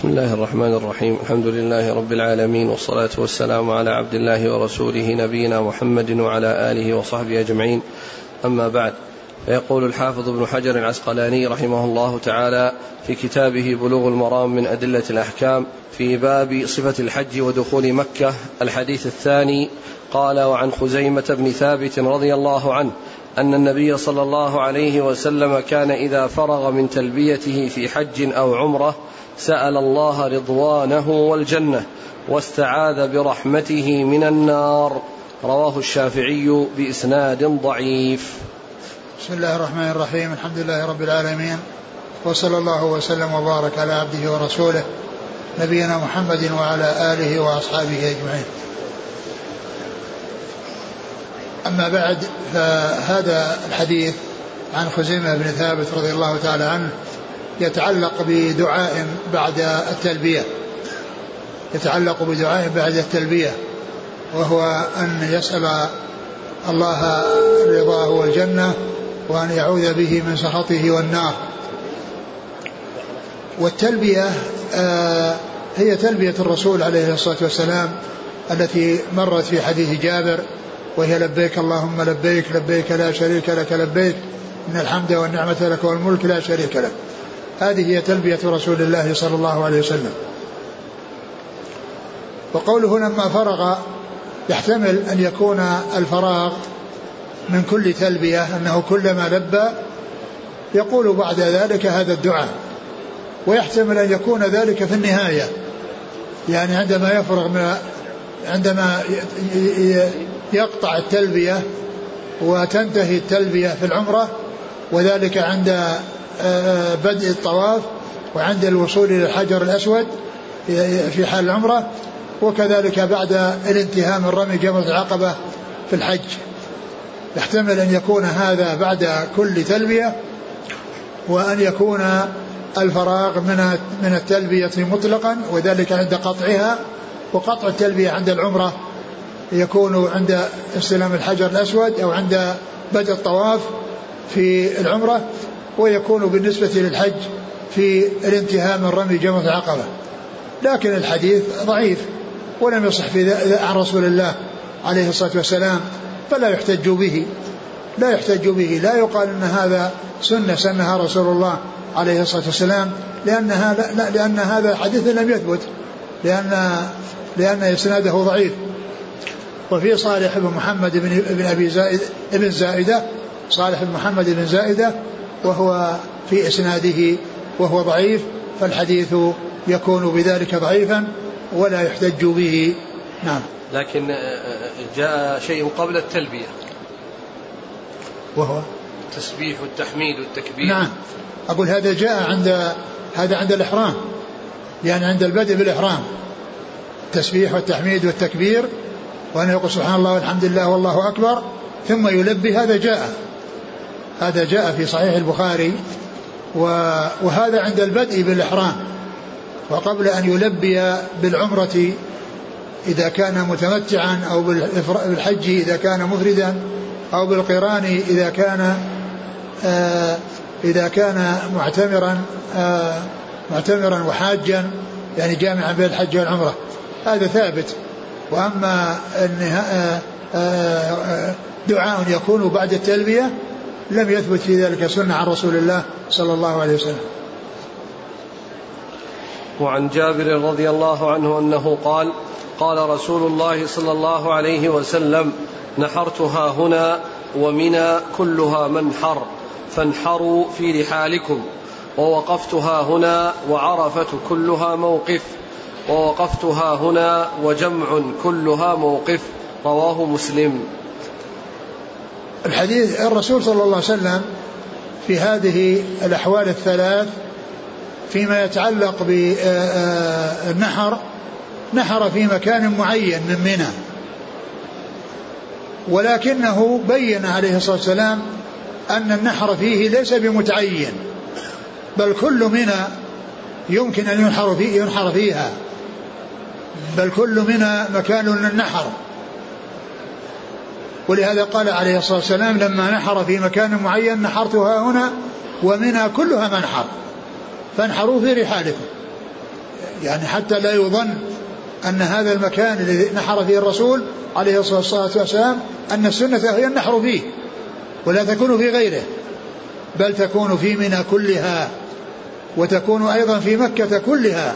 بسم الله الرحمن الرحيم. الحمد لله رب العالمين والصلاة والسلام على عبد الله ورسوله نبينا محمد وعلى آله وصحبه أجمعين. أما بعد فيقول الحافظ ابن حجر العسقلاني رحمه الله تعالى في كتابه بلوغ المرام من أدلة الأحكام في باب صفة الحج ودخول مكة الحديث الثاني قال وعن خزيمة بن ثابت رضي الله عنه أن النبي صلى الله عليه وسلم كان إذا فرغ من تلبيته في حج أو عمرة سأل الله رضوانه والجنة واستعاذ برحمته من النار. رواه الشافعي بإسناد ضعيف. بسم الله الرحمن الرحيم الحمد لله رب العالمين وصلى الله وسلم وبارك على عبده ورسوله نبينا محمد وعلى آله وأصحابه أجمعين. أما بعد فهذا الحديث عن خزيمة بن ثابت رضي الله تعالى عنه يتعلق بدعاء بعد التلبية. يتعلق بدعاء بعد التلبية وهو أن يسأل الله رضاه والجنة وأن يعوذ به من سخطه والنار. والتلبية آه هي تلبية الرسول عليه الصلاة والسلام التي مرت في حديث جابر وهي لبيك اللهم لبيك لبيك لا شريك لك لبيك إن الحمد والنعمة لك والملك لا شريك لك. هذه هي تلبية رسول الله صلى الله عليه وسلم. وقوله لما فرغ يحتمل أن يكون الفراغ من كل تلبية أنه كلما لبى يقول بعد ذلك هذا الدعاء. ويحتمل أن يكون ذلك في النهاية. يعني عندما يفرغ من عندما يقطع التلبية وتنتهي التلبية في العمرة وذلك عند بدء الطواف وعند الوصول إلى الحجر الأسود في حال العمرة وكذلك بعد الانتهاء من رمي جمرة العقبة في الحج. يحتمل أن يكون هذا بعد كل تلبية وأن يكون الفراغ من من التلبية مطلقا وذلك عند قطعها. وقطع التلبية عند العمرة يكون عند استلام الحجر الأسود أو عند بدء الطواف. في العمرة ويكون بالنسبة للحج في الانتهاء من رمي جمرة العقبة. لكن الحديث ضعيف ولم يصح في عن رسول الله عليه الصلاة والسلام فلا يحتج به. لا يحتج به. لا يقال إن هذا سنة سنها رسول الله عليه الصلاة والسلام لانها لا لأن هذا حديث لم يثبت لأن لأن إسناده ضعيف. وفي صالح بن محمد بن ابن أبي زائد ابن زائدة صالح بن محمد بن زائدة وهو في إسناده وهو ضعيف فالحديث يكون بذلك ضعيفا ولا يحتج به. نعم. لكن جاء شيء قبل التلبية. وهو؟ التسبيح والتحميد والتكبير. نعم. أقول هذا جاء عند هذا عند الإحرام. يعني عند البدء بالإحرام. التسبيح والتحميد والتكبير وأن يقول سبحان الله والحمد لله والله أكبر ثم يلبي هذا جاء. هذا جاء في صحيح البخاري وهذا عند البدء بالإحرام وقبل أن يلبي بالعمرة إذا كان متمتعا أو بالحج إذا كان مفردا أو بالقران إذا كان آه إذا كان معتمرا آه معتمرا وحاجا يعني جامعا بين الحج والعمرة. هذا ثابت. وأما آه، دعاء يكون بعد التلبية لم يثبت في ذلك سنة عن رسول الله صلى الله عليه وسلم. وعن جابر رضي الله عنه أنه قال قال رسول الله صلى الله عليه وسلم نحرتها هنا ومنى كلها منحر فانحروا في رحالكم. ووقفتها هنا وعرفة كلها موقف. ووقفتها هنا وجمع كلها موقف رواه مسلم. الحديث الرسول صلى الله عليه وسلم في هذه الأحوال الثلاث فيما يتعلق بالنحر نحر في مكان معين من منى. ولكنه بين عليه الصلاة والسلام أن النحر فيه ليس بمتعين بل كل منى يمكن أن ينحر ينحر فيها بل كل منى مكان للنحر. ولهذا قال عليه الصلاة والسلام لما نحر في مكان معين نحرتها هنا ومنى كلها منحر. فانحروا في رحالكم. يعني حتى لا يظن أن هذا المكان الذي نحر فيه الرسول عليه الصلاة والسلام أن السنة هي النحر فيه ولا تكون في غيره بل تكون في منى كلها وتكون أيضا في مكة كلها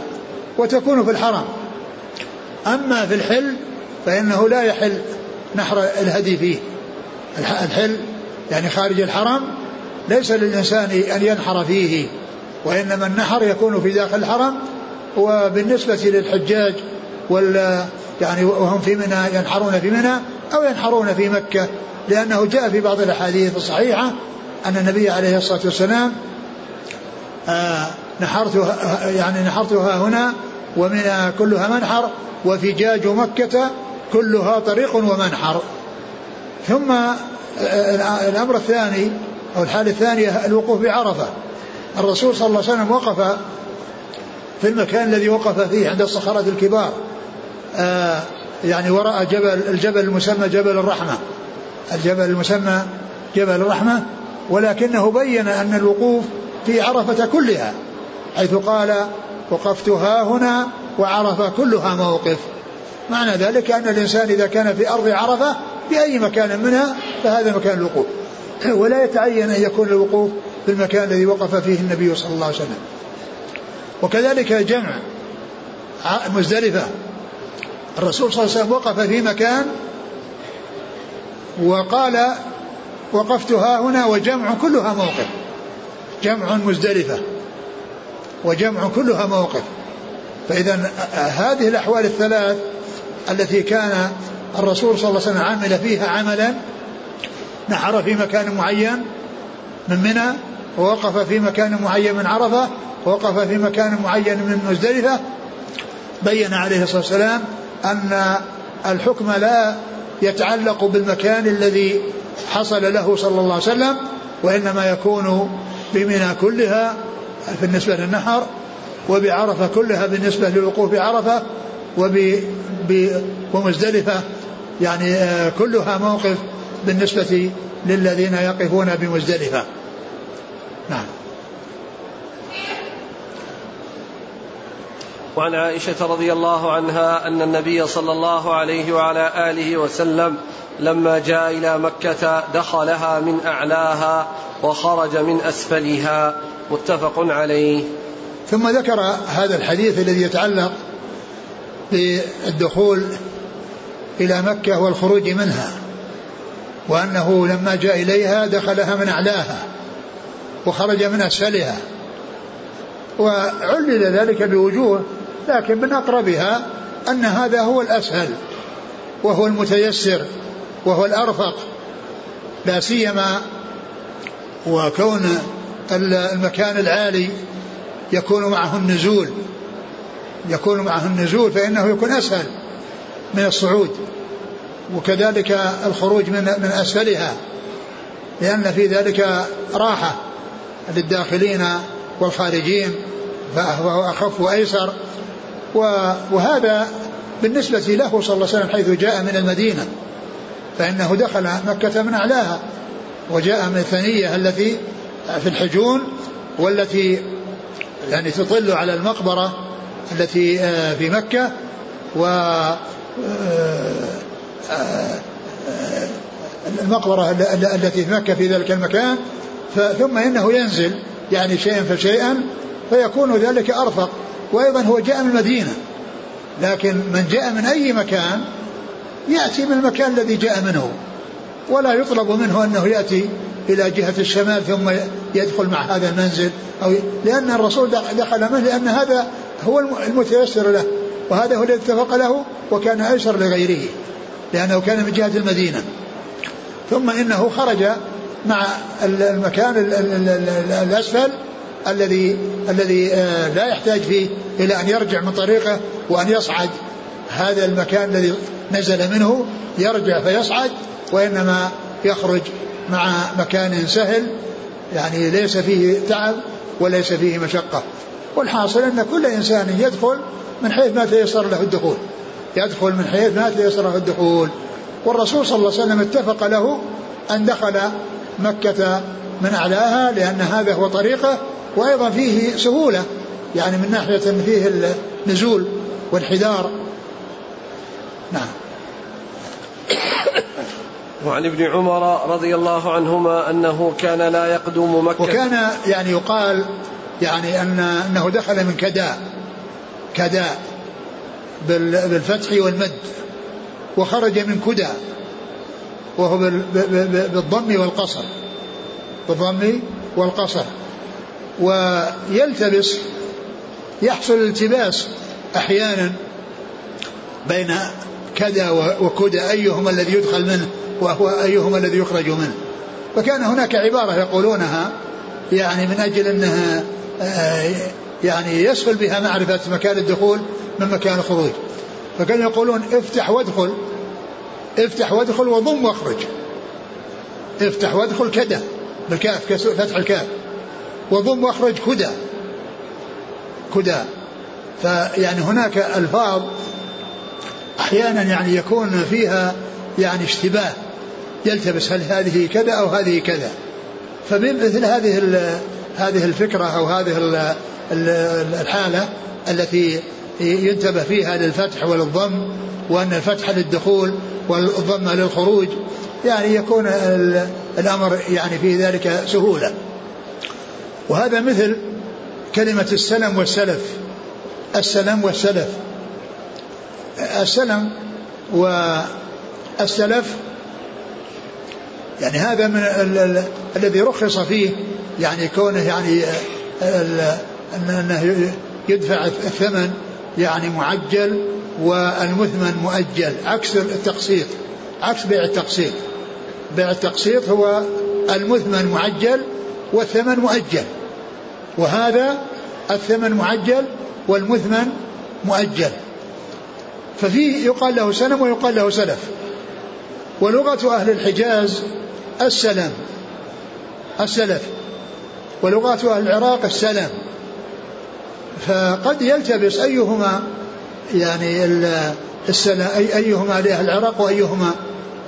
وتكون في الحرم. أما في الحل فإنه لا يحل نحر الهدي فيه. الحل يعني خارج الحرم ليس للإنسان أن ينحر فيه وإنما النحر يكون في داخل الحرم وبالنسبة للحجاج وال يعني وهم في منى ينحرون في منى أو ينحرون في مكة لأنه جاء في بعض الأحاديث الصحيحة أن النبي عليه الصلاة والسلام آه نحرت يعني نحرتها هنا ومنى كلها منحر وفجاج مكة كلها طريق ومنحر. ثم آه، الأمر الثاني أو الحالة الثانية الوقوف بعرفة. الرسول صلى الله عليه وسلم وقف في المكان الذي وقف فيه عند الصخرة الكبار. آه يعني وراء جبل الجبل المسمى جبل الرحمة. الجبل المسمى جبل الرحمة ولكنه بين أن الوقوف في عرفة كلها حيث قال وقفتها هنا وعرفة كلها موقف. معنى ذلك أن الإنسان إذا كان في أرض عرفة في أي مكان منها فهذا مكان الوقوف. ولا يتعين أن يكون الوقوف في المكان الذي وقف فيه النبي صلى الله عليه وسلم. وكذلك جمع مزدلفة. الرسول صلى الله عليه وسلم وقف في مكان وقال وقفت ها هنا وجمع كلها موقف. جمع مزدلفة. وجمع كلها موقف. فإذا هذه الأحوال الثلاث التي كان الرسول صلى الله عليه وسلم عمل فيها عملا نحر في مكان معين من منى ووقف في مكان معين من عرفة ووقف في مكان معين من مزدلفة. بين عليه الصلاة والسلام أن الحكم لا يتعلق بالمكان الذي حصل له صلى الله عليه وسلم وإنما يكون بمنى كلها بالنسبة للنحر وبعرفة كلها بالنسبة للوقوف بعرفة ومزدلفة. يعني آه، كلها موقف بالنسبة للذين يقفون بمزدلفة. نعم. وعن عائشة رضي الله عنها أن النبي صلى الله عليه وعلى آله وسلم لما جاء إلى مكة دخلها من أعلاها وخرج من أسفلها. متفق عليه. ثم ذكر هذا الحديث الذي يتعلق بالدخول إلى مكة والخروج منها وأنه لما جاء إليها دخلها من أعلاها وخرج من أسفلها وعلل ذلك بوجوه لكن من أقربها أن هذا هو الأسهل وهو المتيسر وهو الأرفق لا سيما وكون المكان العالي يكون معه النزول. يكون معه النزول فإنه يكون أسهل من الصعود. وكذلك الخروج من من أسفلها لأن في ذلك راحة للداخلين والخارجين فهو أخف وأيسر. وهذا بالنسبة له صلى الله عليه وسلم حيث جاء من المدينة فإنه دخل مكة من أعلاها وجاء من الثنية التي في الحجون والتي يعني تطل على المقبرة. التي آه، في مكة و آه، آه، المقبرة التي في مكة في ذلك المكان. ثم إنه ينزل يعني شيئا فشيئا فيكون ذلك أرفق. وأيضا هو جاء من المدينة. لكن من جاء من أي مكان يأتي من المكان الذي جاء منه. ولا يطلب منه أنه يأتي إلى جهة الشمال ثم يدخل مع هذا المنزل أو لأن الرسول دخل منه لأن هذا هو المتيسر له وهذا هو الذي اتفق له وكان أيسر لغيره لأنه كان من جهة المدينة. ثم إنه خرج مع المكان الأسفل الذي الذي آه، لا يحتاج فيه إلى أن يرجع من طريقه وأن يصعد. هذا المكان الذي نزل منه يرجع فيصعد وإنما يخرج مع مكان سهل يعني ليس فيه تعب وليس فيه مشقة. والحاصل أن كل إنسان يدخل من حيث ما تيسر له الدخول. يدخل من حيث ما تيسر له الدخول. والرسول صلى الله عليه وسلم اتفق له أن دخل مكة من أعلاها لأن هذا هو طريقه وأيضا فيه سهولة يعني من ناحية فيه نزول وانحدار نعم. وعن ابن عمر رضي الله عنهما أنه كان لا يقدم مكة. وكان يعني يقال يعني ان أنه دخل من كداء. كداء. بالفتح والمد. وخرج من كدى وهو بالضم والقصر. بالضم والقصر. ويلتبس يحصل التباس أحيانا بين كذا وكدى أيهما الذي يدخل منه؟ وهو أيهما الذي يخرج منه؟ فكان هناك عبارة يقولونها يعني من أجل أنها آه، يعني يسهل بها معرفة مكان الدخول من مكان الخروج. فكانوا يقولون افتح وادخل افتح وادخل وضم واخرج. افتح وادخل كذا بالكاف فتح الكاف. وضم واخرج كدى كدى فيعني هناك ألفاظ أحيانا يعني يكون فيها يعني اشتباه. يلتبس هل هذه كذا أو هذه كذا. فمثل هذه هذه الفكرة أو هذه الحالة التي ينتبه فيها للفتح وللضم وأن الفتح للدخول والضم للخروج يعني يكون الأمر يعني في ذلك سهولة. وهذا مثل كلمة السلم والسلف. السلم والسلف. السلم والسلف يعني هذا من ال ال الذي رخص فيه يعني كونه يعني أنه يدفع الثمن يعني معجل والمثمن مؤجل. عكس التقسيط. عكس بيع التقسيط. بيع التقسيط هو المثمن معجل والثمن مؤجل. وهذا الثمن معجل والمثمن مؤجل. ففيه يقال له سلم ويقال له سلف. ولغة أهل الحجاز السلم السلف ولغة أهل العراق السلم فقد يلتبس أيهما يعني السلام أي أيهما لأهل العراق وأيهما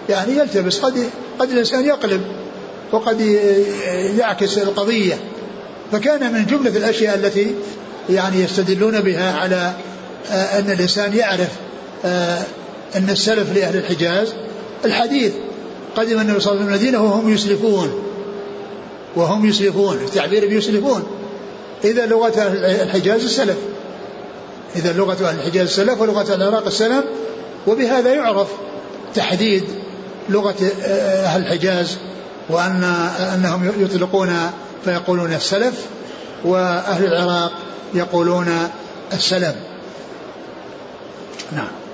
يعني يلتبس. قد قد الإنسان يقلب وقد يعكس القضية. فكان من جملة الأشياء التي يعني يستدلون بها على آه، أن الإنسان يعرف آه، أن السلف لأهل الحجاز. الحديث قدم النبي صلى الله عليه وسلم المدينة وهم يسلفون وهم يسلفون التعبير بيسلفون إذا لغة الحجاز السلف. إذا لغة أهل الحجاز السلف ولغة العراق السلف. وبهذا يعرف تحديد لغة أهل الحجاز وأن أنهم يطلقون فيقولون السلف وأهل العراق يقولون السلم. نعم.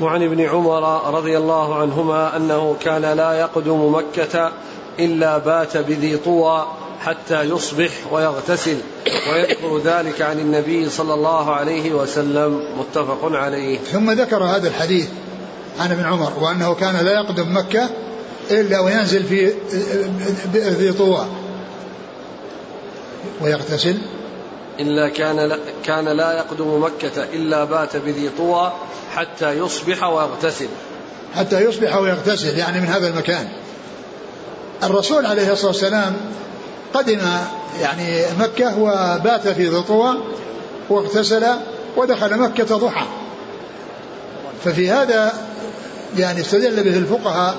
وعن ابن عمر رضي الله عنهما أنه كان لا يقدم مكة إلا بات بذي طوى حتى يصبح ويغتسل ويذكر ذلك عن النبي صلى الله عليه وسلم. متفق عليه. ثم ذكر هذا الحديث عن ابن عمر وأنه كان لا يقدم مكة إلا وينزل في ذي طوى ويغتسل إلا كان لا كان لا يقدم مكة إلا بات بذي طوى حتى يصبح ويغتسل. حتى يصبح ويغتسل يعني من هذا المكان. الرسول عليه الصلاة والسلام قدم يعني مكة وبات في ذي طوى واغتسل ودخل مكة ضحى. ففي هذا يعني استدل به الفقهاء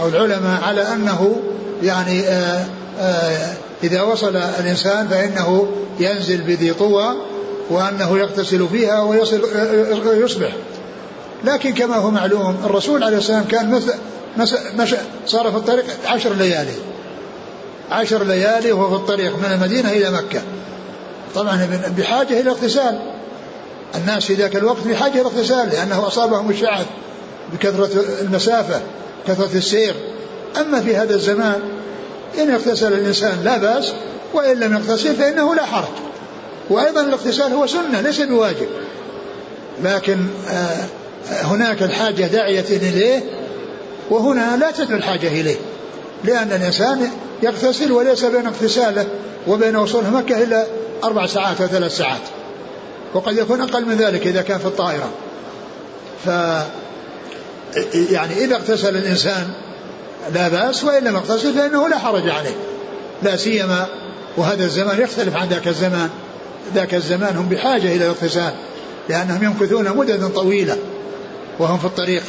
أو العلماء على أنه يعني آآ آآ إذا وصل الإنسان فإنه ينزل بذي طوى وأنه يغتسل فيها ويصل يصبح. لكن كما هو معلوم الرسول عليه السلام كان مثل صار في الطريق عشر ليالي. عشر ليالي وهو في الطريق من المدينة إلى مكة. طبعا بحاجة إلى اغتسال. الناس في ذاك الوقت بحاجة إلى اغتسال لأنه أصابهم الشعث بكثرة المسافة كثرة السير. أما في هذا الزمان إن اغتسل الإنسان لا بأس وإن لم يغتسل فإنه لا حرج. وأيضا الاغتسال هو سنة ليس بواجب. لكن آه، هناك الحاجة داعية إليه وهنا لا تدعو الحاجة إليه. لأن الإنسان يغتسل وليس بين اغتساله وبين وصوله مكة إلا أربع ساعات أو ثلاث ساعات. وقد يكون أقل من ذلك إذا كان في الطائرة. ف يعني إذا اغتسل الإنسان لا بأس وإن لم يغتسل فإنه لا حرج عليه. لا سيما وهذا الزمان يختلف عن ذاك الزمان. ذاك الزمان هم بحاجة إلى الاغتسال لأنهم يمكثون مددا طويلة وهم في الطريق.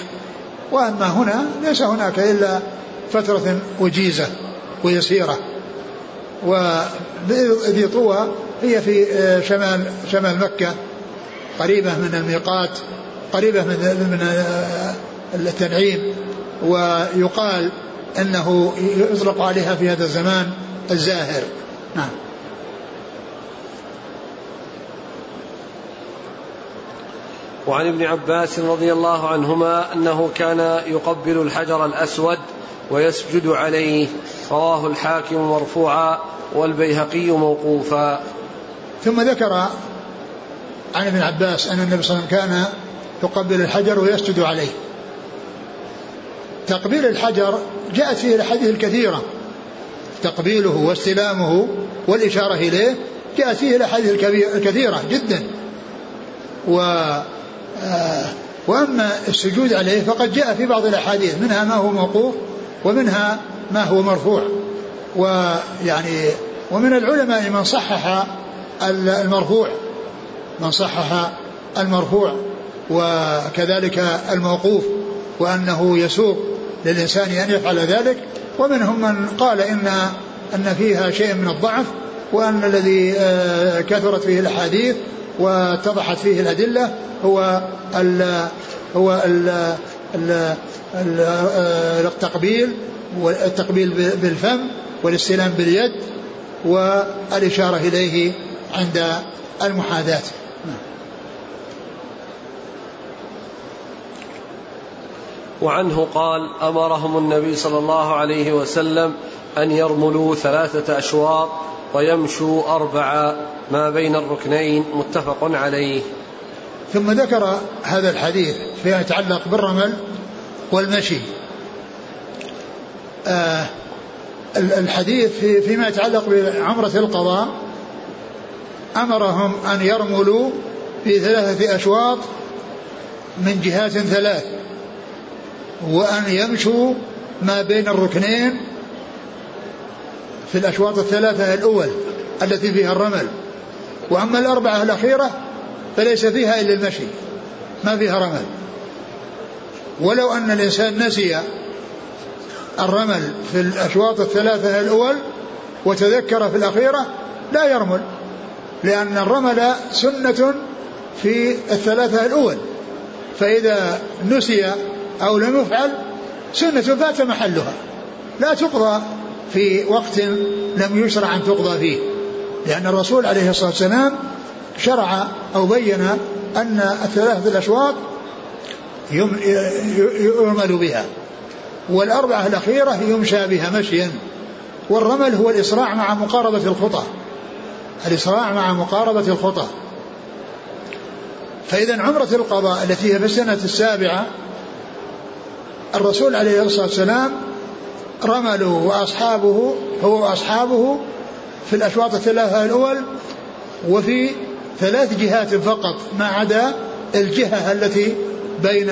وأما هنا ليس هناك إلا فترة وجيزة ويسيرة. وذي طوى هي في شمال شمال مكة قريبة من الميقات قريبة من من التنعيم. ويقال أنه يطلق عليها في هذا الزمان الزاهر. نعم. وعن ابن عباس رضي الله عنهما أنه كان يقبل الحجر الأسود ويسجد عليه. رواه الحاكم مرفوعا والبيهقي موقوفا. ثم ذكر عن ابن عباس أن النبي صلى الله عليه وسلم كان يقبل الحجر ويسجد عليه. تقبيل الحجر جاءت فيه الأحاديث الكثيرة. تقبيله واستلامه والإشارة إليه جاءت فيه الأحاديث الكثيرة جدا. و آه، وأما السجود عليه فقد جاء في بعض الأحاديث منها ما هو موقوف ومنها ما هو مرفوع. ويعني ومن العلماء من صحح المرفوع. من صحح المرفوع وكذلك الموقوف. وأنه يسوق للإنسان أن يفعل ذلك. ومنهم من قال إن أن فيها شيء من الضعف وأن الذي آه، كثرت فيه الأحاديث واتضحت فيه الأدلة هو ال هو ال ال آه، التقبيل والتقبيل بالفم والاستلام باليد والإشارة إليه عند المحاذاة. وعنه قال أمرهم النبي صلى الله عليه وسلم أن يرملوا ثلاثة أشواط ويمشوا اربعا ما بين الركنين متفق عليه. ثم ذكر هذا الحديث فيما يتعلق بالرمل والمشي. آه الحديث في فيما يتعلق بعمرة القضاء أمرهم أن يرملوا في ثلاثة أشواط من جهات ثلاث وأن يمشوا ما بين الركنين في الأشواط الثلاثة الأول التي فيها الرمل. وأما الأربعة الأخيرة فليس فيها إلا المشي ما فيها رمل. ولو أن الإنسان نسي الرمل في الأشواط الثلاثة الأول وتذكر في الأخيرة لا يرمل لأن الرمل سنة في الثلاثة الأول. فإذا نسي أو لم يفعل سنة فات محلها. لا تقضى في وقت لم يشرع أن تقضى فيه. لأن الرسول عليه الصلاة والسلام شرع أو بين أن الثلاثة الأشواط يرمل بها والأربعة الأخيرة يمشى بها مشيا والرمل هو الإسراع مع مقاربة الخطى الإسراع مع مقاربة الخطى فإذا عمرة القضاء التي هي في السنة السابعة الرسول عليه الصلاة والسلام رملوا وأصحابه هو وأصحابه في الأشواط الثلاثة الأول وفي ثلاث جهات فقط ما عدا الجهة التي بين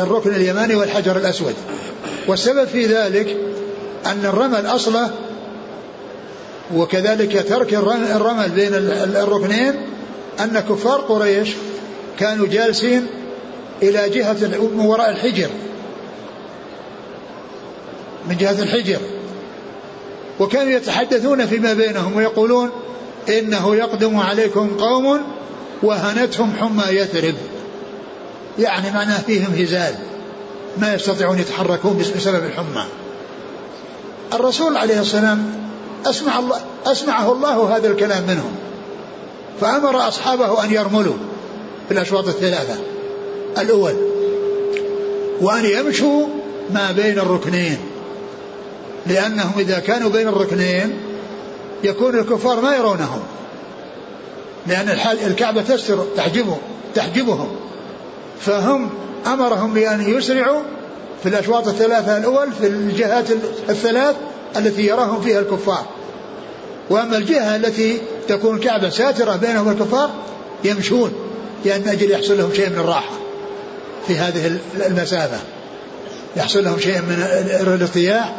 الركن اليماني والحجر الأسود. والسبب في ذلك أن الرمل أصله وكذلك ترك الرمل بين الركنين أن كفار قريش كانوا جالسين إلى جهة من وراء الحجر. من جهة الحجر. وكانوا يتحدثون فيما بينهم ويقولون إنه يقدم عليكم قوم وهنتهم حمى يثرب. يعني معناه فيهم هزال. ما يستطيعون يتحركون بسبب الحمى. الرسول عليه السلام أسمع الله أسمعه الله هذا الكلام منهم. فأمر أصحابه أن يرملوا في الأشواط الثلاثة. الأول وأن يمشوا ما بين الركنين لأنهم إذا كانوا بين الركنين يكون الكفار ما يرونهم لأن الكعبة تستر تحجبهم تحجبهم فهم أمرهم بأن يسرعوا في الأشواط الثلاثة الأول في الجهات الثلاث التي يراهم فيها الكفار. وأما الجهة التي تكون الكعبة ساترة بينهم الكفار يمشون لأن أجل يحصل لهم شيء من الراحة. في هذه المسافة. يحصل لهم شيء من الارتياح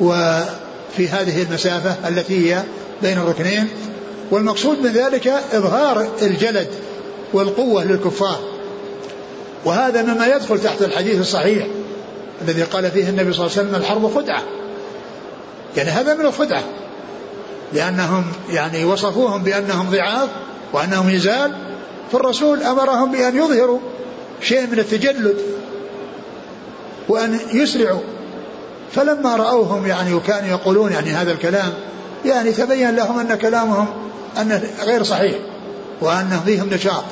وفي هذه المسافة التي هي بين الركنين. والمقصود من ذلك إظهار الجلد والقوة للكفار. وهذا مما يدخل تحت الحديث الصحيح الذي قال فيه النبي صلى الله عليه وسلم الحرب خدعة. يعني هذا من الخدعة. لأنهم يعني وصفوهم بأنهم ضعاف وأنهم يزال فالرسول أمرهم بأن يظهروا. شيء من التجلد وأن يسرعوا. فلما رأوهم يعني وكانوا يقولون يعني هذا الكلام يعني تبين لهم أن كلامهم أنه غير صحيح وأن فيهم نشاط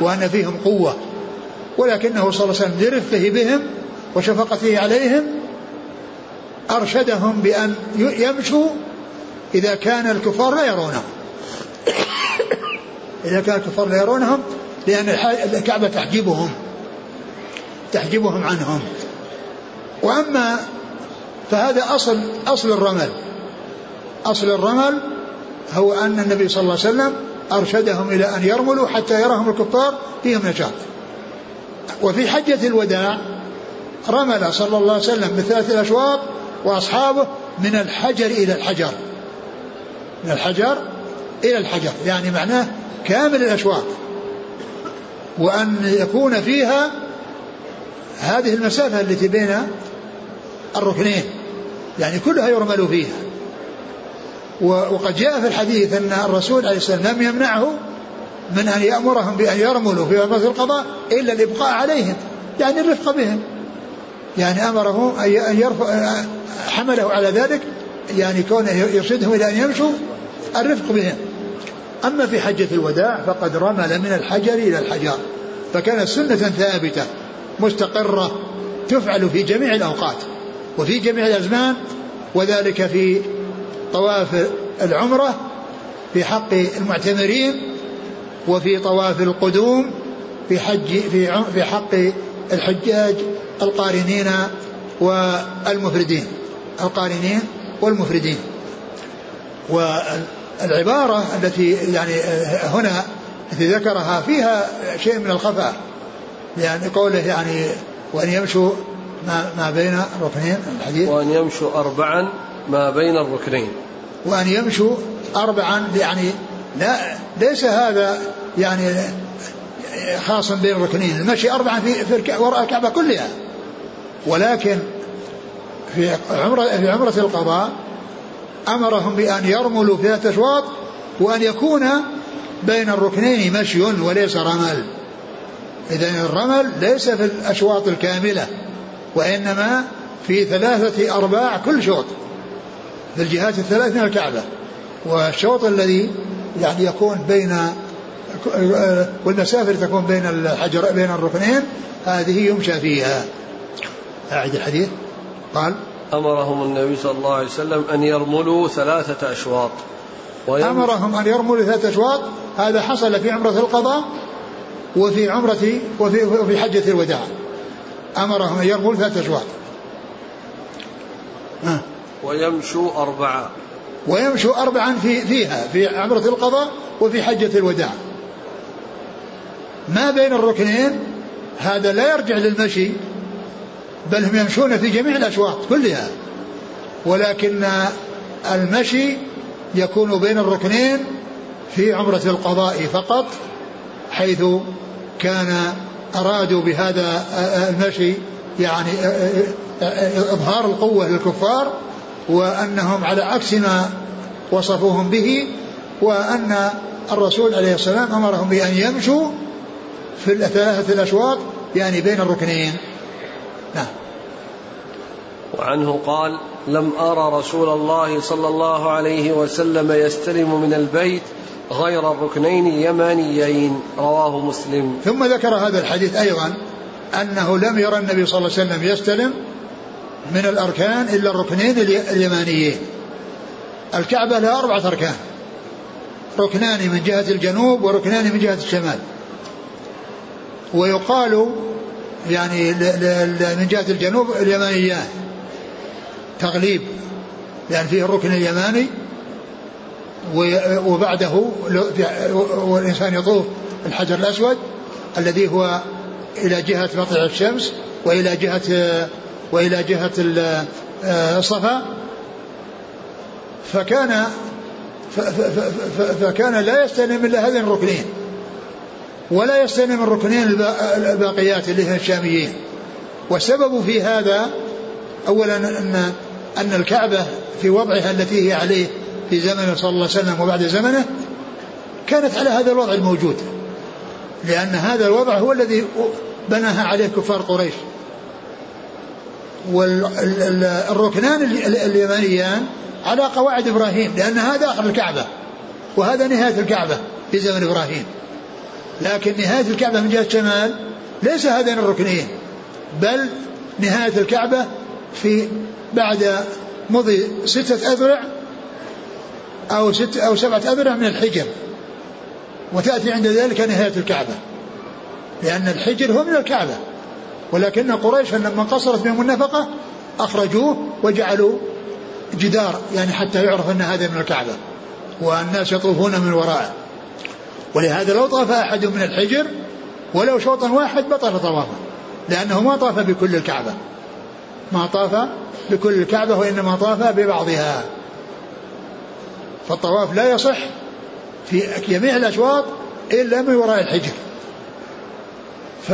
وأن فيهم قوة. ولكنه صلى الله عليه وسلم لرفقه بهم وشفقته عليهم أرشدهم بأن يمشوا إذا كان الكفار لا يرونهم. إذا كان الكفار لا يرونهم لأن الكعبة تحجبهم تحجبهم عنهم. وأما فهذا أصل أصل الرمل. أصل الرمل هو أن النبي صلى الله عليه وسلم أرشدهم إلى أن يرملوا حتى يراهم الكفار فيهم نشاط وفي حجة الوداع رمل صلى الله عليه وسلم بثلاث الأشواط وأصحابه من الحجر إلى الحجر. من الحجر إلى الحجر يعني معناه كامل الأشواط. وأن يكون فيها هذه المسافة التي بين الركنين. يعني كلها يرمل فيها. وقد جاء في الحديث أن الرسول عليه السلام لم يمنعه من أن يأمرهم بأن يرملوا في مرمى القضاء إلا الإبقاء عليهم يعني الرفق بهم. يعني أمره أن يرفع حمله على ذلك يعني كونه يرشدهم إلى أن يمشوا الرفق بهم. أما في حجة الوداع فقد رمل من الحجر إلى الحجر فكانت سنة ثابتة مستقرة تفعل في جميع الأوقات وفي جميع الأزمان وذلك في طواف العمرة في حق المعتمرين وفي طواف القدوم في حج في في حق الحجاج القارنين والمفردين القارنين والمفردين. والعبارة التي يعني هنا التي ذكرها فيها شيء من الخفاء. يعني قوله يعني وأن يمشوا ما, ما بين الركنين الحديث. وأن يمشوا أربعا ما بين الركنين. وأن يمشوا أربعا يعني لا ليس هذا يعني خاص بين الركنين. المشي أربعا في, في وراء الكعبة كلها. ولكن في عمرة في عمرة القضاء أمرهم بأن يرملوا ثلاثة أشواط وأن يكون بين الركنين مشي وليس رمل. إذا الرمل ليس في الأشواط الكاملة وإنما في ثلاثة أرباع كل شوط في الجهات الثلاث من الكعبة. والشوط الذي يعني يكون بين والمسافة التي تكون بين الحجر بين الركنين هذه يمشى فيها. أعد الحديث. قال أمرهم النبي صلى الله عليه وسلم أن يرملوا ثلاثة أشواط. أمرهم أن يرملوا ثلاثة أشواط. هذا حصل في عمرة القضاء وفي عمرة وفي, وفي حجة الوداع. أمرهم أن يرملوا ثلاثة أشواط. ويمشوا أربعة. ويمشوا أربعا في فيها في عمرة القضاء وفي حجة الوداع. ما بين الركنين؟ هذا لا يرجع للمشي. بل هم يمشون في جميع الأشواط كلها. ولكن المشي يكون بين الركنين في عمرة القضاء فقط حيث كان أرادوا بهذا المشي يعني إظهار القوة للكفار وأنهم على عكس ما وصفوهم به وأن الرسول عليه السلام أمرهم بأن يمشوا في الثلاثة الأشواط يعني بين الركنين. نعم. وعنه قال لم أرى رسول الله صلى الله عليه وسلم يستلم من البيت غير الركنين اليمانيين. رواه مسلم. ثم ذكر هذا الحديث أيضا أنه لم يرى النبي صلى الله عليه وسلم يستلم من الأركان إلا الركنين اليمانيين. الكعبة لها أربعة أركان ركنان من جهة الجنوب وركنان من جهة الشمال. ويقال يعني من جهة الجنوب اليمانيان. تغليب لأن فيه الركن اليماني وبعده والإنسان يطوف الحجر الأسود الذي هو إلى جهة مطلع الشمس وإلى جهة وإلى جهة الصفا. فكان فكان لا يستلم إلا هذين الركنين ولا يستلم الركنين الباقيات اللي هي الشاميين. والسبب في هذا أولا أن أن الكعبة في وضعها التي هي عليه في زمنه صلى الله عليه وسلم وبعد زمنه كانت على هذا الوضع الموجود لأن هذا الوضع هو الذي بناها عليه كفار قريش. والركنان اليمانيان على قواعد إبراهيم لأن هذا آخر الكعبة وهذا نهاية الكعبة في زمن إبراهيم. لكن نهاية الكعبة من جهة الشمال ليس هذين الركنين بل نهاية الكعبة في بعد مضي ستة أذرع أو ست أو سبعة أذرع من الحجر. وتأتي عند ذلك نهاية الكعبة. لأن الحجر هو من الكعبة. ولكن قريش لما قصرت بهم النفقة أخرجوه وجعلوا جدار يعني حتى يعرف أن هذا من الكعبة والناس يطوفون من وراءه. ولهذا لو طاف أحد من الحجر ولو شوطا واحد بطل طوافه لأنه ما طاف بكل الكعبة. ما طاف بكل الكعبة وإنما طاف ببعضها. فالطواف لا يصح في جميع الأشواط إلا من وراء الحجر. ف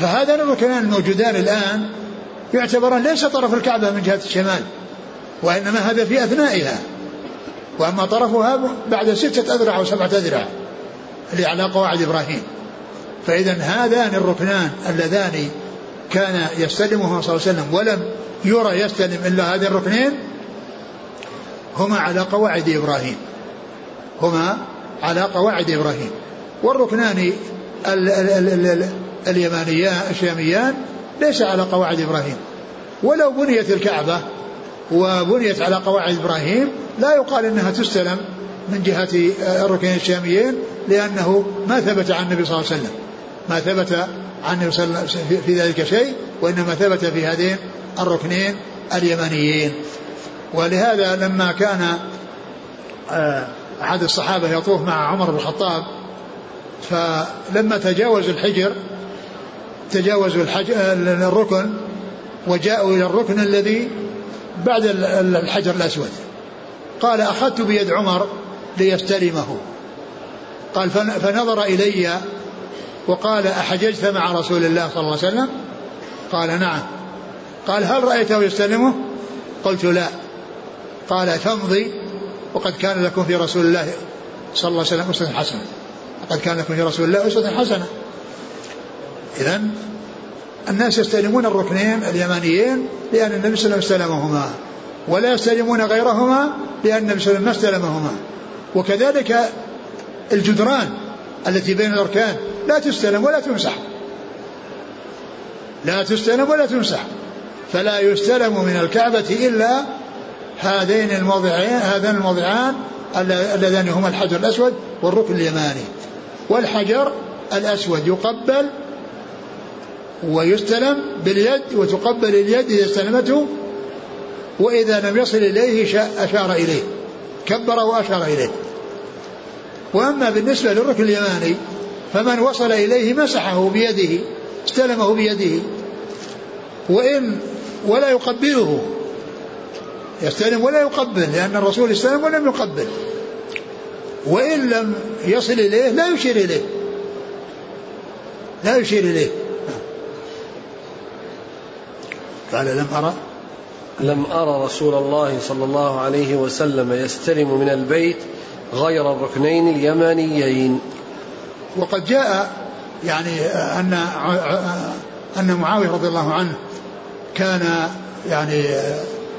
فهذان الركنان الموجودان الآن يعتبران ليس طرف الكعبة من جهة الشمال وإنما هذا في أثنائها. وأما طرفها بعد ستة أذرع أو سبعة أذرع اللي على قواعد إبراهيم. فإذا هذان الركنان اللذان كان يستلمهما صلى الله عليه وسلم ولم يرى يستلم إلا هذين الركنين هما على قواعد إبراهيم. هما على قواعد إبراهيم. والركنان اليمانيان الشاميان ليس على قواعد إبراهيم. ولو بنيت الكعبة وبنيت على قواعد إبراهيم لا يقال إنها تستلم من جهة الركنين الشاميين لأنه ما ثبت عن النبي صلى الله عليه وسلم. ما ثبت عن النبي صلى الله عليه وسلم في ذلك شيء وإنما ثبت في هذين الركنين اليمنيين. ولهذا لما كان آه، أحد الصحابة يطوف مع عمر بن الخطاب فلما تجاوز الحجر تجاوزوا الركن وجاءوا إلى الركن الذي بعد الحجر الأسود. قال أخذت بيد عمر ليستلمه. قال فنظر إلي وقال أحججت مع رسول الله صلى الله عليه وسلم؟ قال نعم. قال هل رأيته يستلمه؟ قلت لا. قال تمضي وقد كان لكم في رسول الله صلى الله عليه وسلم أسوة حسنة. وقد كان لكم في رسول الله أسوة حسنة. إذا الناس يستلمون الركنين اليمانيين لأن النبي صلى الله عليه وسلم استلمهما ولا يستلمون غيرهما لأن النبي صلى الله عليه وسلم ما استلمهما. وكذلك الجدران التي بين الأركان. لا تستلم ولا تمسح. لا تستلم ولا تمسح. فلا يستلم من الكعبة إلا هذين الموضعين هذان الموضعان اللذان هما الحجر الأسود والركن اليماني. والحجر الأسود يقبل ويستلم باليد وتقبل اليد إذا استلمته وإذا لم يصل إليه أشار إليه. كبر وأشار إليه. وأما بالنسبة للركن اليماني فمن وصل إليه مسحه بيده استلمه بيده وإن ولا يقبله يستلم ولا يقبل لأن الرسول استلم ولم يقبل. وإن لم يصل إليه لا يشير إليه. لا يشير إليه. قال لم أرى؟ لم أرى رسول الله صلى الله عليه وسلم يستلم من البيت غير الركنين اليمانيين. وقد جاء يعني أن أن معاوية رضي الله عنه كان يعني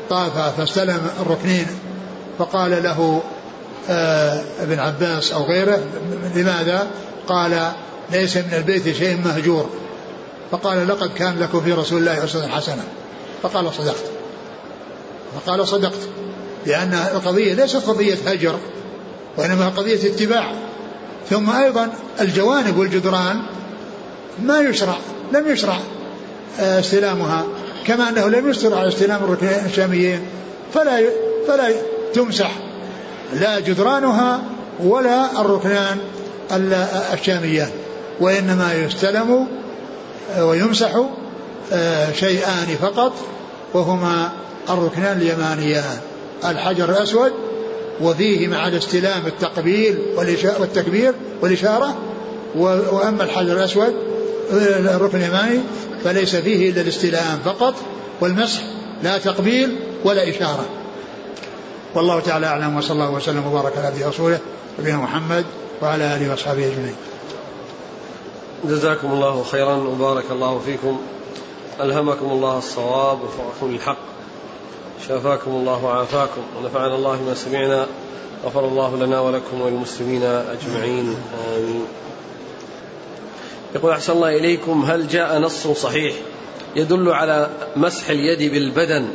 طاف فاستلم الركنين فقال له آه، ابن عباس أو غيره لماذا؟ قال ليس من البيت شيء مهجور. فقال لقد كان لكم في رسول الله أسوة حسنة. فقال صدقت. فقال صدقت. لأن القضية ليست قضية هجر. وإنما قضية اتباع. ثم أيضا الجوانب والجدران ما يشرع لم يشرع آه، استلامها. كما أنه لم يشرع استلام الركنين الشاميين فلا فلا تمسح. لا جدرانها ولا الركنان الشاميان وإنما يستلم آه، ويمسح آه، شيئان فقط وهما الركنان اليمانيان. الحجر الأسود وفيه مع الاستلام التقبيل والتكبير والإشارة. وأما الحجر الأسود الركن اليماني فليس فيه إلا الاستلام فقط والمسح لا تقبيل ولا إشارة. والله تعالى أعلم وصلى الله وسلم وبارك على عبده ورسوله نبينا محمد وعلى آله وأصحابه أجمعين. جزاكم الله خيرا وبارك الله فيكم. ألهمكم الله الصواب وفقكم للحق. شافاكم الله وعافاكم ونفعنا الله بما سمعنا غفر الله لنا ولكم وللمسلمين أجمعين آمين. يقول أحسن الله إليكم هل جاء نص صحيح يدل على مسح اليد بالبدن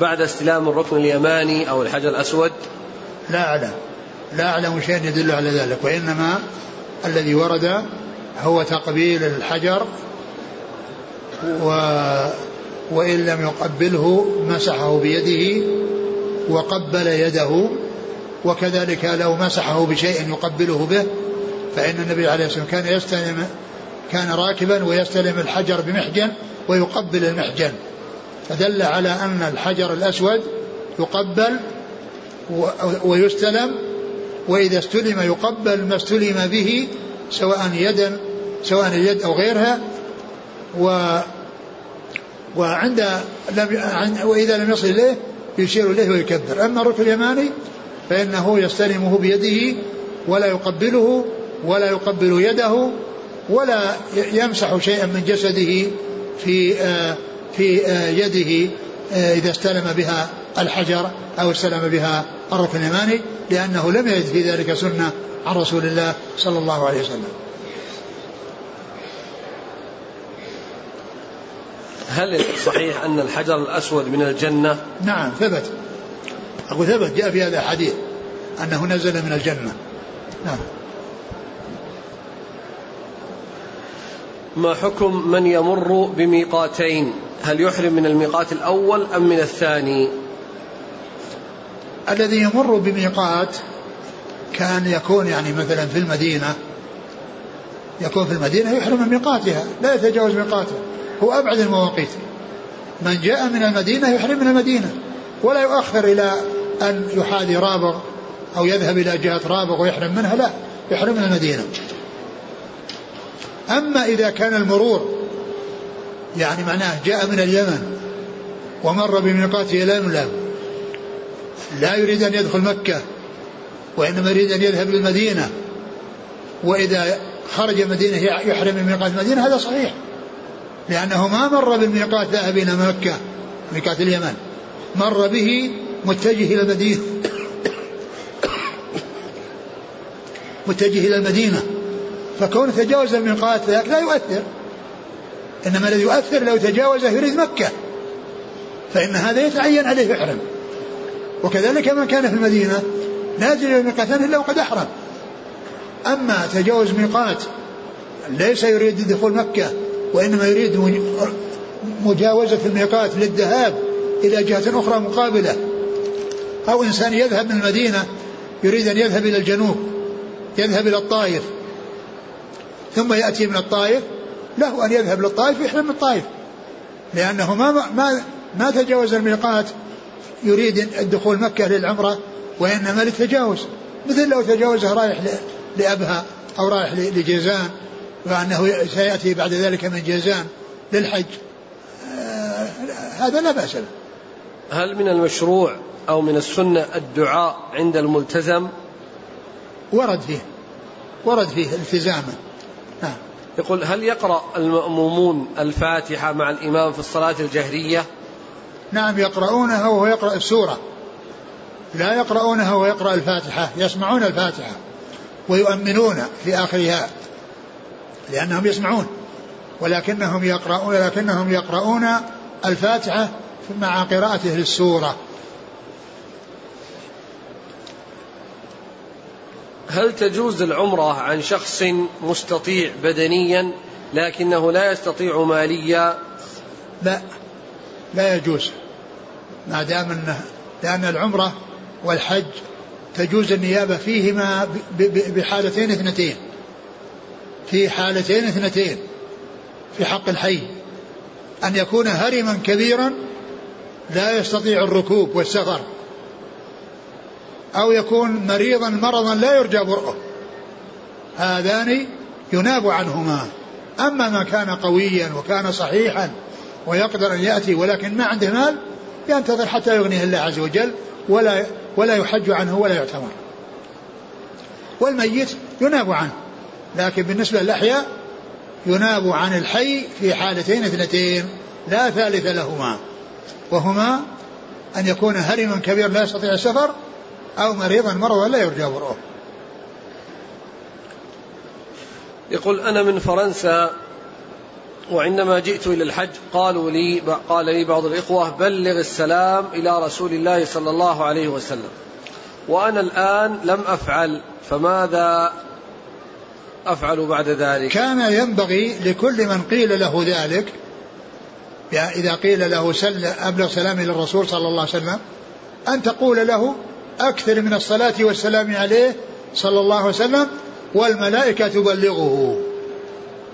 بعد استلام الركن اليماني أو الحجر الأسود؟ لا أعلم. لا أعلم شيئا يدل على ذلك وإنما الذي ورد هو تقبيل الحجر و وإن لم يقبله مسحه بيده وقبل يده وكذلك لو مسحه بشيء يقبله به فإن النبي عليه الصلاة والسلام كان يستلم كان راكبا ويستلم الحجر بمحجن ويقبل المحجن. فدل على أن الحجر الأسود يقبل ويستلم وإذا استلم يقبل ما استلم به سواء يدا سواء اليد أو غيرها و وعند لم وإذا لم يصل إليه يشير إليه ويكبر. أما الركن اليماني فإنه يستلمه بيده ولا يقبله ولا يقبل يده ولا يمسح شيئا من جسده في آه، في آه، يده آه، إذا استلم بها الحجر أو استلم بها الركن اليماني لأنه لم يجد في ذلك سنة عن رسول الله صلى الله عليه وسلم. هل صحيح أن الحجر الأسود من الجنة؟ نعم ثبت. أقول ثبت جاء في هذا الحديث أنه نزل من الجنة. نعم. ما حكم من يمر بميقاتين؟ هل يحرم من الميقات الأول أم من الثاني؟ الذي يمر بميقات كان يكون يعني مثلا في المدينة يكون في المدينة يحرم من ميقاتها لا يتجاوز ميقاته. هو أبعد المواقيت. من جاء من المدينة يحرم من المدينة ولا يؤخر إلى أن يحاذي رابغ أو يذهب إلى جهة رابغ ويحرم منها لا يحرم من المدينة. أما إذا كان المرور يعني معناه جاء من اليمن ومر بميقات يلملم لا يريد أن يدخل مكة وإنما يريد أن يذهب للمدينة وإذا خرج المدينة يحرم من ميقات المدينة هذا صحيح. لأنه ما مر بالميقات ذهب إلى مكة ميقات اليمن. مر به متجه إلى المدينة. متجه إلى المدينة. فكون تجاوز الميقات ذاك لا يؤثر. إنما الذي يؤثر لو تجاوزه يريد مكة. فإن هذا يتعين عليه يحرم وكذلك من كان في المدينة نازل إلى الميقاتين إلا وقد أحرم. أما تجاوز ميقات ليس يريد دخول مكة وإنما يريد مجاوزة الميقات للذهاب إلى جهة أخرى مقابلة. أو إنسان يذهب من المدينة يريد أن يذهب إلى الجنوب يذهب إلى الطائف. ثم يأتي من الطائف له أن يذهب للطائف ويحرم من الطائف. لأنه ما ما ما تجاوز الميقات يريد الدخول مكة للعمرة وإنما للتجاوز. مثل لو تجاوزه رايح لأبها أو رايح لجيزان وأنه سيأتي بعد ذلك من جيزان للحج. آه هذا لا بأس له. هل من المشروع أو من السنة الدعاء عند الملتزم؟ ورد فيه. ورد فيه التزامه نعم. يقول هل يقرأ المأمومون الفاتحة مع الإمام في الصلاة الجهرية؟ نعم يقرؤونها وهو يقرأ السورة. لا يقرؤونها وهو يقرأ الفاتحة يسمعون الفاتحة ويؤمنون في آخرها. لأنهم يسمعون ولكنهم يقرؤون ولكنهم يقرؤون الفاتحة مع قراءته للسورة هل تجوز العمرة عن شخص مستطيع بدنيا لكنه لا يستطيع ماليا؟ لا لا يجوز. ما دام أنه لأن العمرة والحج تجوز النيابة فيهما بحالتين اثنتين. في حالتين اثنتين في حق الحي. أن يكون هرما كبيرا لا يستطيع الركوب والسفر. أو يكون مريضا مرضا لا يرجى برؤه. هذان يناب عنهما. أما ما كان قويا وكان صحيحا ويقدر أن يأتي ولكن ما عنده مال ينتظر حتى يغنيه الله عز وجل ولا ولا يحج عنه ولا يعتمر. والميت يناب عنه. لكن بالنسبة للأحياء يناب عن الحي في حالتين اثنتين لا ثالث لهما وهما أن يكون هرما كبير لا يستطيع السفر أو مريضا مرضا لا يرجى برؤه يقول أنا من فرنسا وعندما جئت إلى الحج قالوا لي قال لي بعض الإخوة بلغ السلام إلى رسول الله صلى الله عليه وسلم وأنا الآن لم أفعل فماذا أفعل بعد ذلك. كان ينبغي لكل من قيل له ذلك يعني إذا قيل له سل أبلغ سلامي للرسول صلى الله عليه وسلم أن تقول له أكثر من الصلاة والسلام عليه صلى الله عليه وسلم والملائكة تبلغه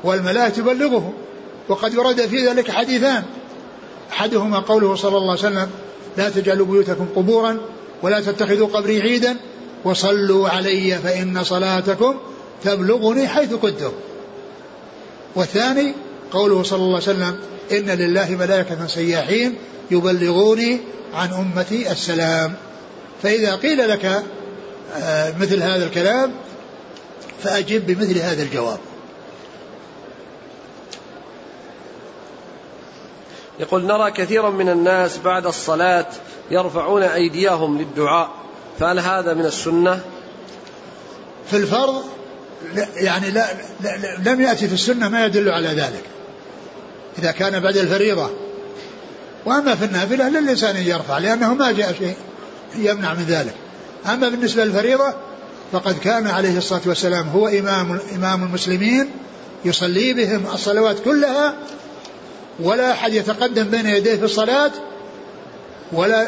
والملائكة تبلغه. وقد ورد في ذلك حديثان. أحدهما قوله صلى الله عليه وسلم لا تجعلوا بيوتكم قبورا ولا تتخذوا قبري عيدا وصلوا علي فإن صلاتكم تبلغني حيث كنتم والثاني قوله صلى الله عليه وسلم إن لله ملائكة سياحين يبلغوني عن أمتي السلام. فإذا قيل لك آه، مثل هذا الكلام فأجب بمثل هذا الجواب. يقول نرى كثيرا من الناس بعد الصلاة يرفعون أيديهم للدعاء فهل هذا من السنة؟ في الفرض يعني لا, لا لم يأتي في السنة ما يدل على ذلك إذا كان بعد الفريضة. وأما في النافلة للإنسان أن يرفع لأنه ما جاء شيء يمنع من ذلك. أما بالنسبة للفريضة فقد كان عليه الصلاة والسلام هو إمام إمام المسلمين يصلي بهم الصلوات كلها ولا أحد يتقدم بين يديه في الصلاة ولا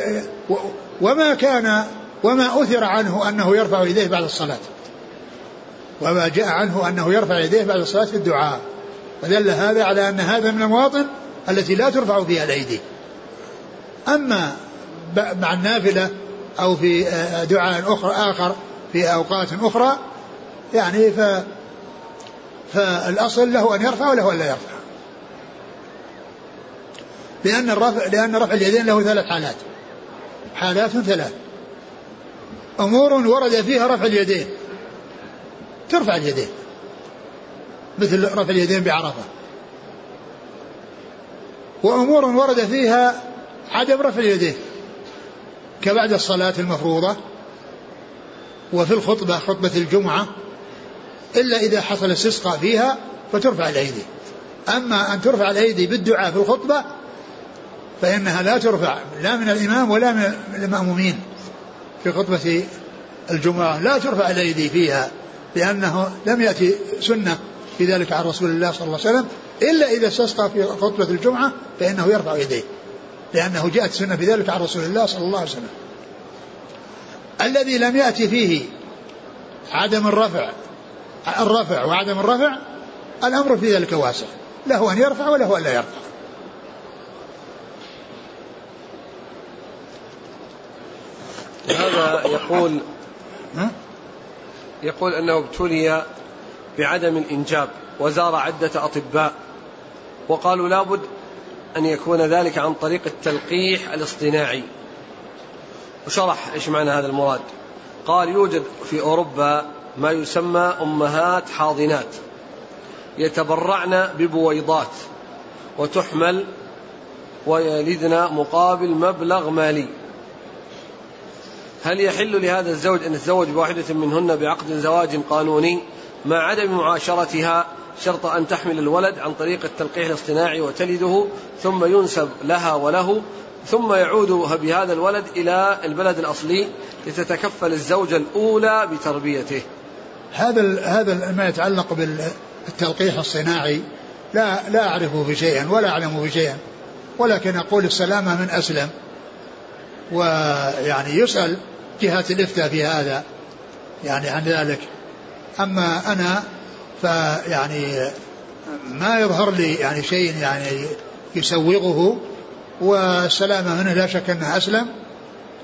وما كان وما أثر عنه أنه يرفع يديه بعد الصلاة. وما جاء عنه أنه يرفع يديه بعد الصلاة في الدعاء. فدل هذا على أن هذا من المواطن التي لا ترفع فيها الأيدي. أما مع النافلة أو في دعاء أخر آخر في أوقات أخرى يعني ف فالأصل له أن يرفع وله أن لا يرفع. لأن الرفع لأن رفع اليدين له ثلاث حالات. حالات ثلاث. أمور ورد فيها رفع اليدين. ترفع اليدين. مثل رفع اليدين بعرفة. وأمور ورد فيها عدم رفع اليدين. كبعد الصلاة المفروضة. وفي الخطبة خطبة الجمعة. إلا إذا حصل استسقاء فيها فترفع الأيدي. أما أن ترفع الأيدي بالدعاء في الخطبة فإنها لا ترفع لا من الإمام ولا من المأمومين. في خطبة الجمعة لا ترفع الأيدي فيها. لأنه لم يأتي سنة في ذلك عن رسول الله صلى الله عليه وسلم إلا إذا استسقى في خطبة الجمعة فإنه يرفع يديه لأنه جاءت سنة في ذلك عن رسول الله صلى الله عليه وسلم. الذي لم يأتي فيه عدم الرفع الرفع وعدم الرفع الأمر في ذلك واسع له أن يرفع وله أن لا يرفع. هذا يقول يقول أنه ابتلي بعدم الإنجاب وزار عدة أطباء وقالوا لابد أن يكون ذلك عن طريق التلقيح الاصطناعي. وشرح إيش معنى هذا المراد. قال يوجد في أوروبا ما يسمى أمهات حاضنات يتبرعن ببويضات وتحمل ويلدن مقابل مبلغ مالي. هل يحل لهذا الزوج أن يتزوج بواحدة منهن بعقد زواج قانوني مع عدم معاشرتها شرط أن تحمل الولد عن طريق التلقيح الاصطناعي وتلده ثم ينسب لها وله ثم يعود بهذا الولد إلى البلد الأصلي لتتكفل الزوجة الأولى بتربيته. هذا هذا ما يتعلق بالتلقيح الصناعي لا لا أعرفه شيئا ولا أعلمه شيئا ولكن أقول السلامة من أسلم. ويعني يسأل جهة الإفتاء في هذا يعني عن ذلك. أما أنا فيعني ما يظهر لي يعني شيء يعني يسوغه والسلامة منه لا شك أنه أسلم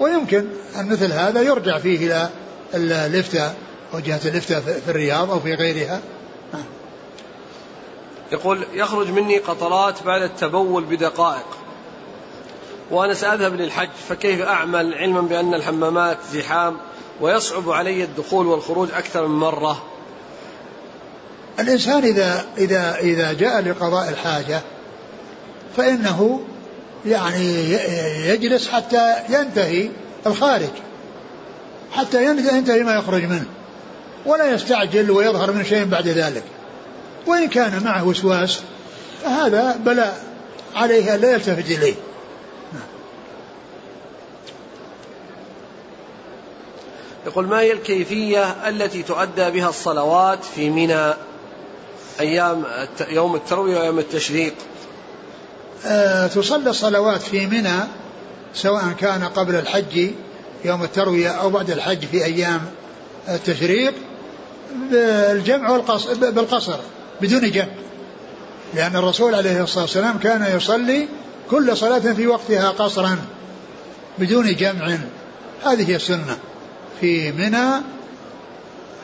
ويمكن أن مثل هذا يرجع فيه إلى الإفتاء وجهة الإفتاء في الرياض أو في غيرها. يقول يخرج مني قطرات بعد التبول بدقائق. وأنا سأذهب للحج فكيف أعمل علما بأن الحمامات زحام؟ ويصعب علي الدخول والخروج أكثر من مرة. الإنسان إذا إذا إذا جاء لقضاء الحاجة فإنه يعني يجلس حتى ينتهي الخارج حتى ينتهي ما يخرج منه ولا يستعجل ويظهر من شيء بعد ذلك. وإن كان معه وسواس فهذا بلاء عليه أن لا يلتفت إليه. يقول ما هي الكيفية التي تؤدى بها الصلوات في منى أيام يوم التروية ويوم التشريق؟ أه تصلى الصلوات في منى سواء كان قبل الحج يوم التروية أو بعد الحج في أيام التشريق بالجمع بالقصر بدون جمع. لأن الرسول عليه الصلاة والسلام كان يصلي كل صلاة في وقتها قصرا بدون جمع. هذه هي السنة. في منى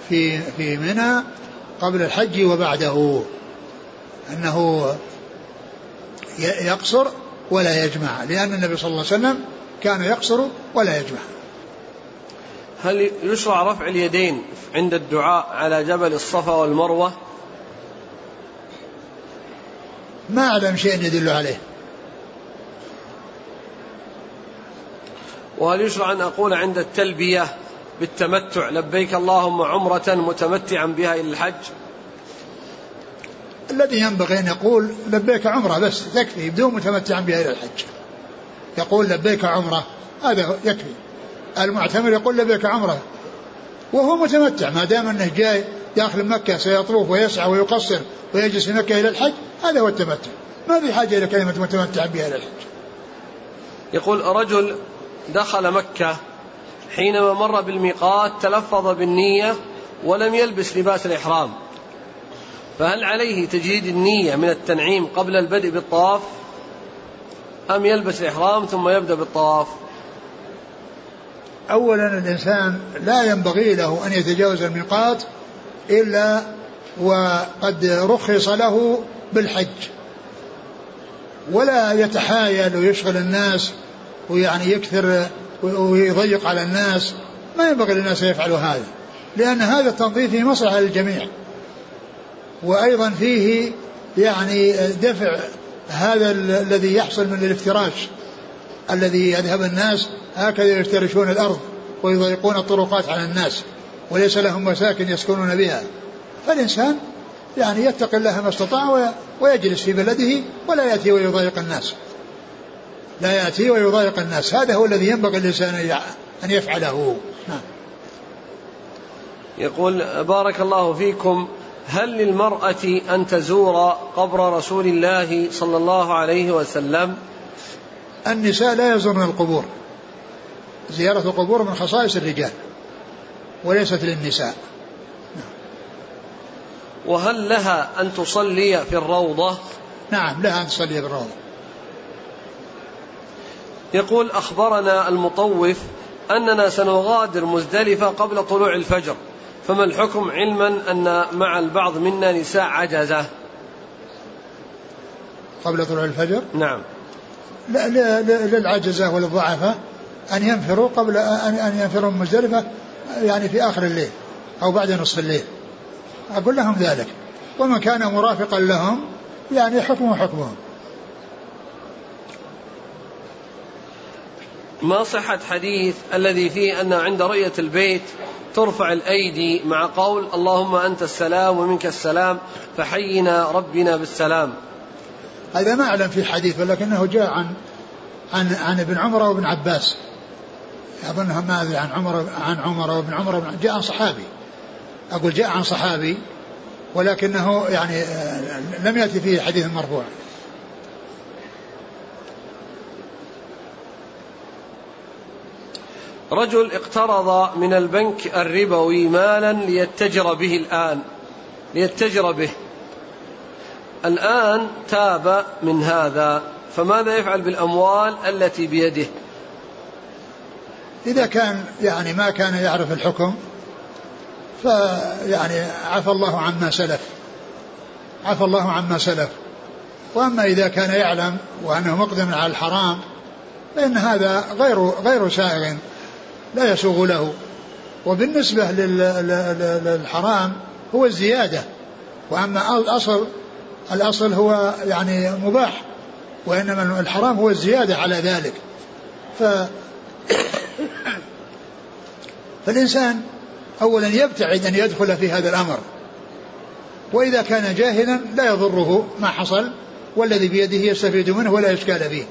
في في منى قبل الحج وبعده أنه يقصر ولا يجمع لأن النبي صلى الله عليه وسلم كان يقصر ولا يجمع. هل يشرع رفع اليدين عند الدعاء على جبل الصفا والمروة؟ ما أعلم شيء يدل عليه. وهل يشرع أن أقول عند التلبية؟ بالتمتع. لبيك اللهم عمرة متمتعا بها إلى الحج. الذي ينبغي أن يقول لبيك عمرة بس تكفي بدون متمتعا بها إلى الحج. يقول لبيك عمرة هذا يكفي. المعتمر يقول لبيك عمرة وهو متمتع. ما دام أنه جاي داخل مكة سيطوف ويسعى ويقصر ويجلس في مكة إلى الحج هذا هو التمتع. ما في حاجة إلى كلمة متمتع بها إلى الحج. يقول رجل دخل مكة حينما مر بالميقات تلفظ بالنية ولم يلبس لباس الإحرام. فهل عليه تجديد النية من التنعيم قبل البدء بالطواف؟ أم يلبس الإحرام ثم يبدأ بالطواف؟ أولا الإنسان لا ينبغي له أن يتجاوز الميقات إلا وقد رخص له بالحج. ولا يتحايل ويشغل الناس ويعني يكثر ويضيق على الناس. ما ينبغي للناس أن يفعلوا هذا لأن هذا التنظيف فيه مصلحة للجميع. وأيضا فيه يعني دفع هذا الذي يحصل من الافتراش الذي يذهب الناس هكذا يفترشون الأرض ويضيقون الطرقات على الناس وليس لهم مساكن يسكنون بها. فالإنسان يعني يتقي الله ما استطاع ويجلس في بلده ولا يأتي ويضايق الناس. لا يأتي ويضايق الناس. هذا هو الذي ينبغي الإنسان أن يفعله. نعم. يقول بارك الله فيكم. هل للمرأة أن تزور قبر رسول الله صلى الله عليه وسلم؟ النساء لا يزورن القبور. زيارة القبور من خصائص الرجال وليست للنساء. وهل لها أن تصلي في الروضة؟ نعم لها أن تصلي في الروضة. يقول أخبرنا المطوف أننا سنغادر مزدلفة قبل طلوع الفجر فما الحكم علما أن مع البعض منا نساء عجزة؟ قبل طلوع الفجر؟ نعم. لا للعجزة وللضعفاء أن ينفروا قبل أن ينفروا من مزدلفة يعني في آخر الليل أو بعد نصف الليل. أقول لهم ذلك. ومن كان مرافقا لهم يعني حكمه حكمهم. ما صحة حديث الذي فيه أن عند رؤية البيت ترفع الأيدي مع قول اللهم أنت السلام ومنك السلام فحينا ربنا بالسلام. هذا ما أعلم في حديث ولكنه جاء عن عن عن ابن عمر وابن عباس. ما أدري عن عمر عن عمر وابن عمر جاء عن صحابي. أقول جاء عن صحابي ولكنه يعني آه، لم يأتي فيه حديث مرفوع. رجل اقترض من البنك الربوي مالا ليتجر به الآن ليتجر به. الآن تاب من هذا فماذا يفعل بالأموال التي بيده؟ إذا كان يعني ما كان يعرف الحكم فيعني عفى الله عما سلف عفى الله عما سلف. وأما إذا كان يعلم وأنه مقدم على الحرام فإن هذا غير غير سائغ. لا يسوغ له. وبالنسبة للحرام هو الزيادة. وأما الأصل الأصل هو يعني مباح وإنما الحرام هو الزيادة على ذلك. ف فالإنسان أولا يبتعد أن يدخل في هذا الأمر. وإذا كان جاهلا لا يضره ما حصل والذي بيده يستفيد منه ولا إشكال فيه.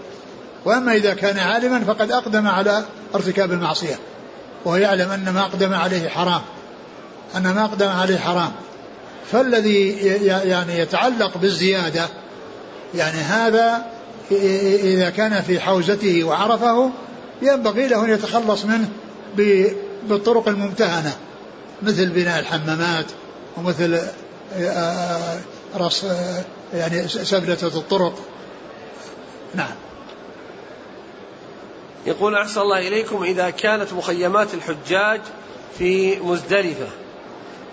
وأما إذا كان عالما فقد أقدم على ارتكاب المعصية وهو يعلم أن ما أقدم عليه حرام أن ما أقدم عليه حرام. فالذي يعني يتعلق بالزيادة يعني هذا إذا كان في حوزته وعرفه ينبغي له أن يتخلص منه بالطرق الممتهنة مثل بناء الحمامات ومثل آه، آه، رص آه، يعني سبلة الطرق. نعم. يقول أحسن الله إليكم إذا كانت مخيمات الحجاج في مزدلفة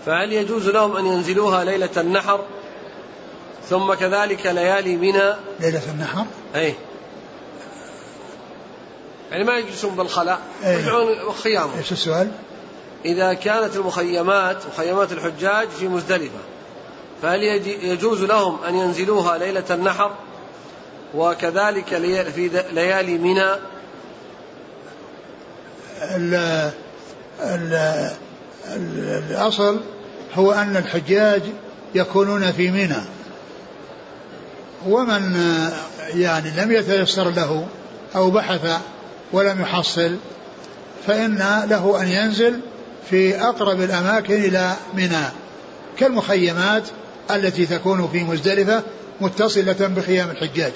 فهل يجوز لهم أن ينزلوها ليلة النحر ثم كذلك ليالي منى؟ ليلة النحر؟ أي يعني ما يجلسون بالخلاء يرجعون خيامهم إيش السؤال؟ إذا كانت المخيمات مخيمات الحجاج في مزدلفة فهل يجوز لهم أن ينزلوها ليلة النحر؟ وكذلك في ليالي منى؟ الأصل هو أن الحجاج يكونون في منى. ومن يعني لم يتيسر له أو بحث ولم يحصل فإن له أن ينزل في أقرب الأماكن إلى منى كالمخيمات التي تكون في مزدلفة متصلة بخيام الحجاج.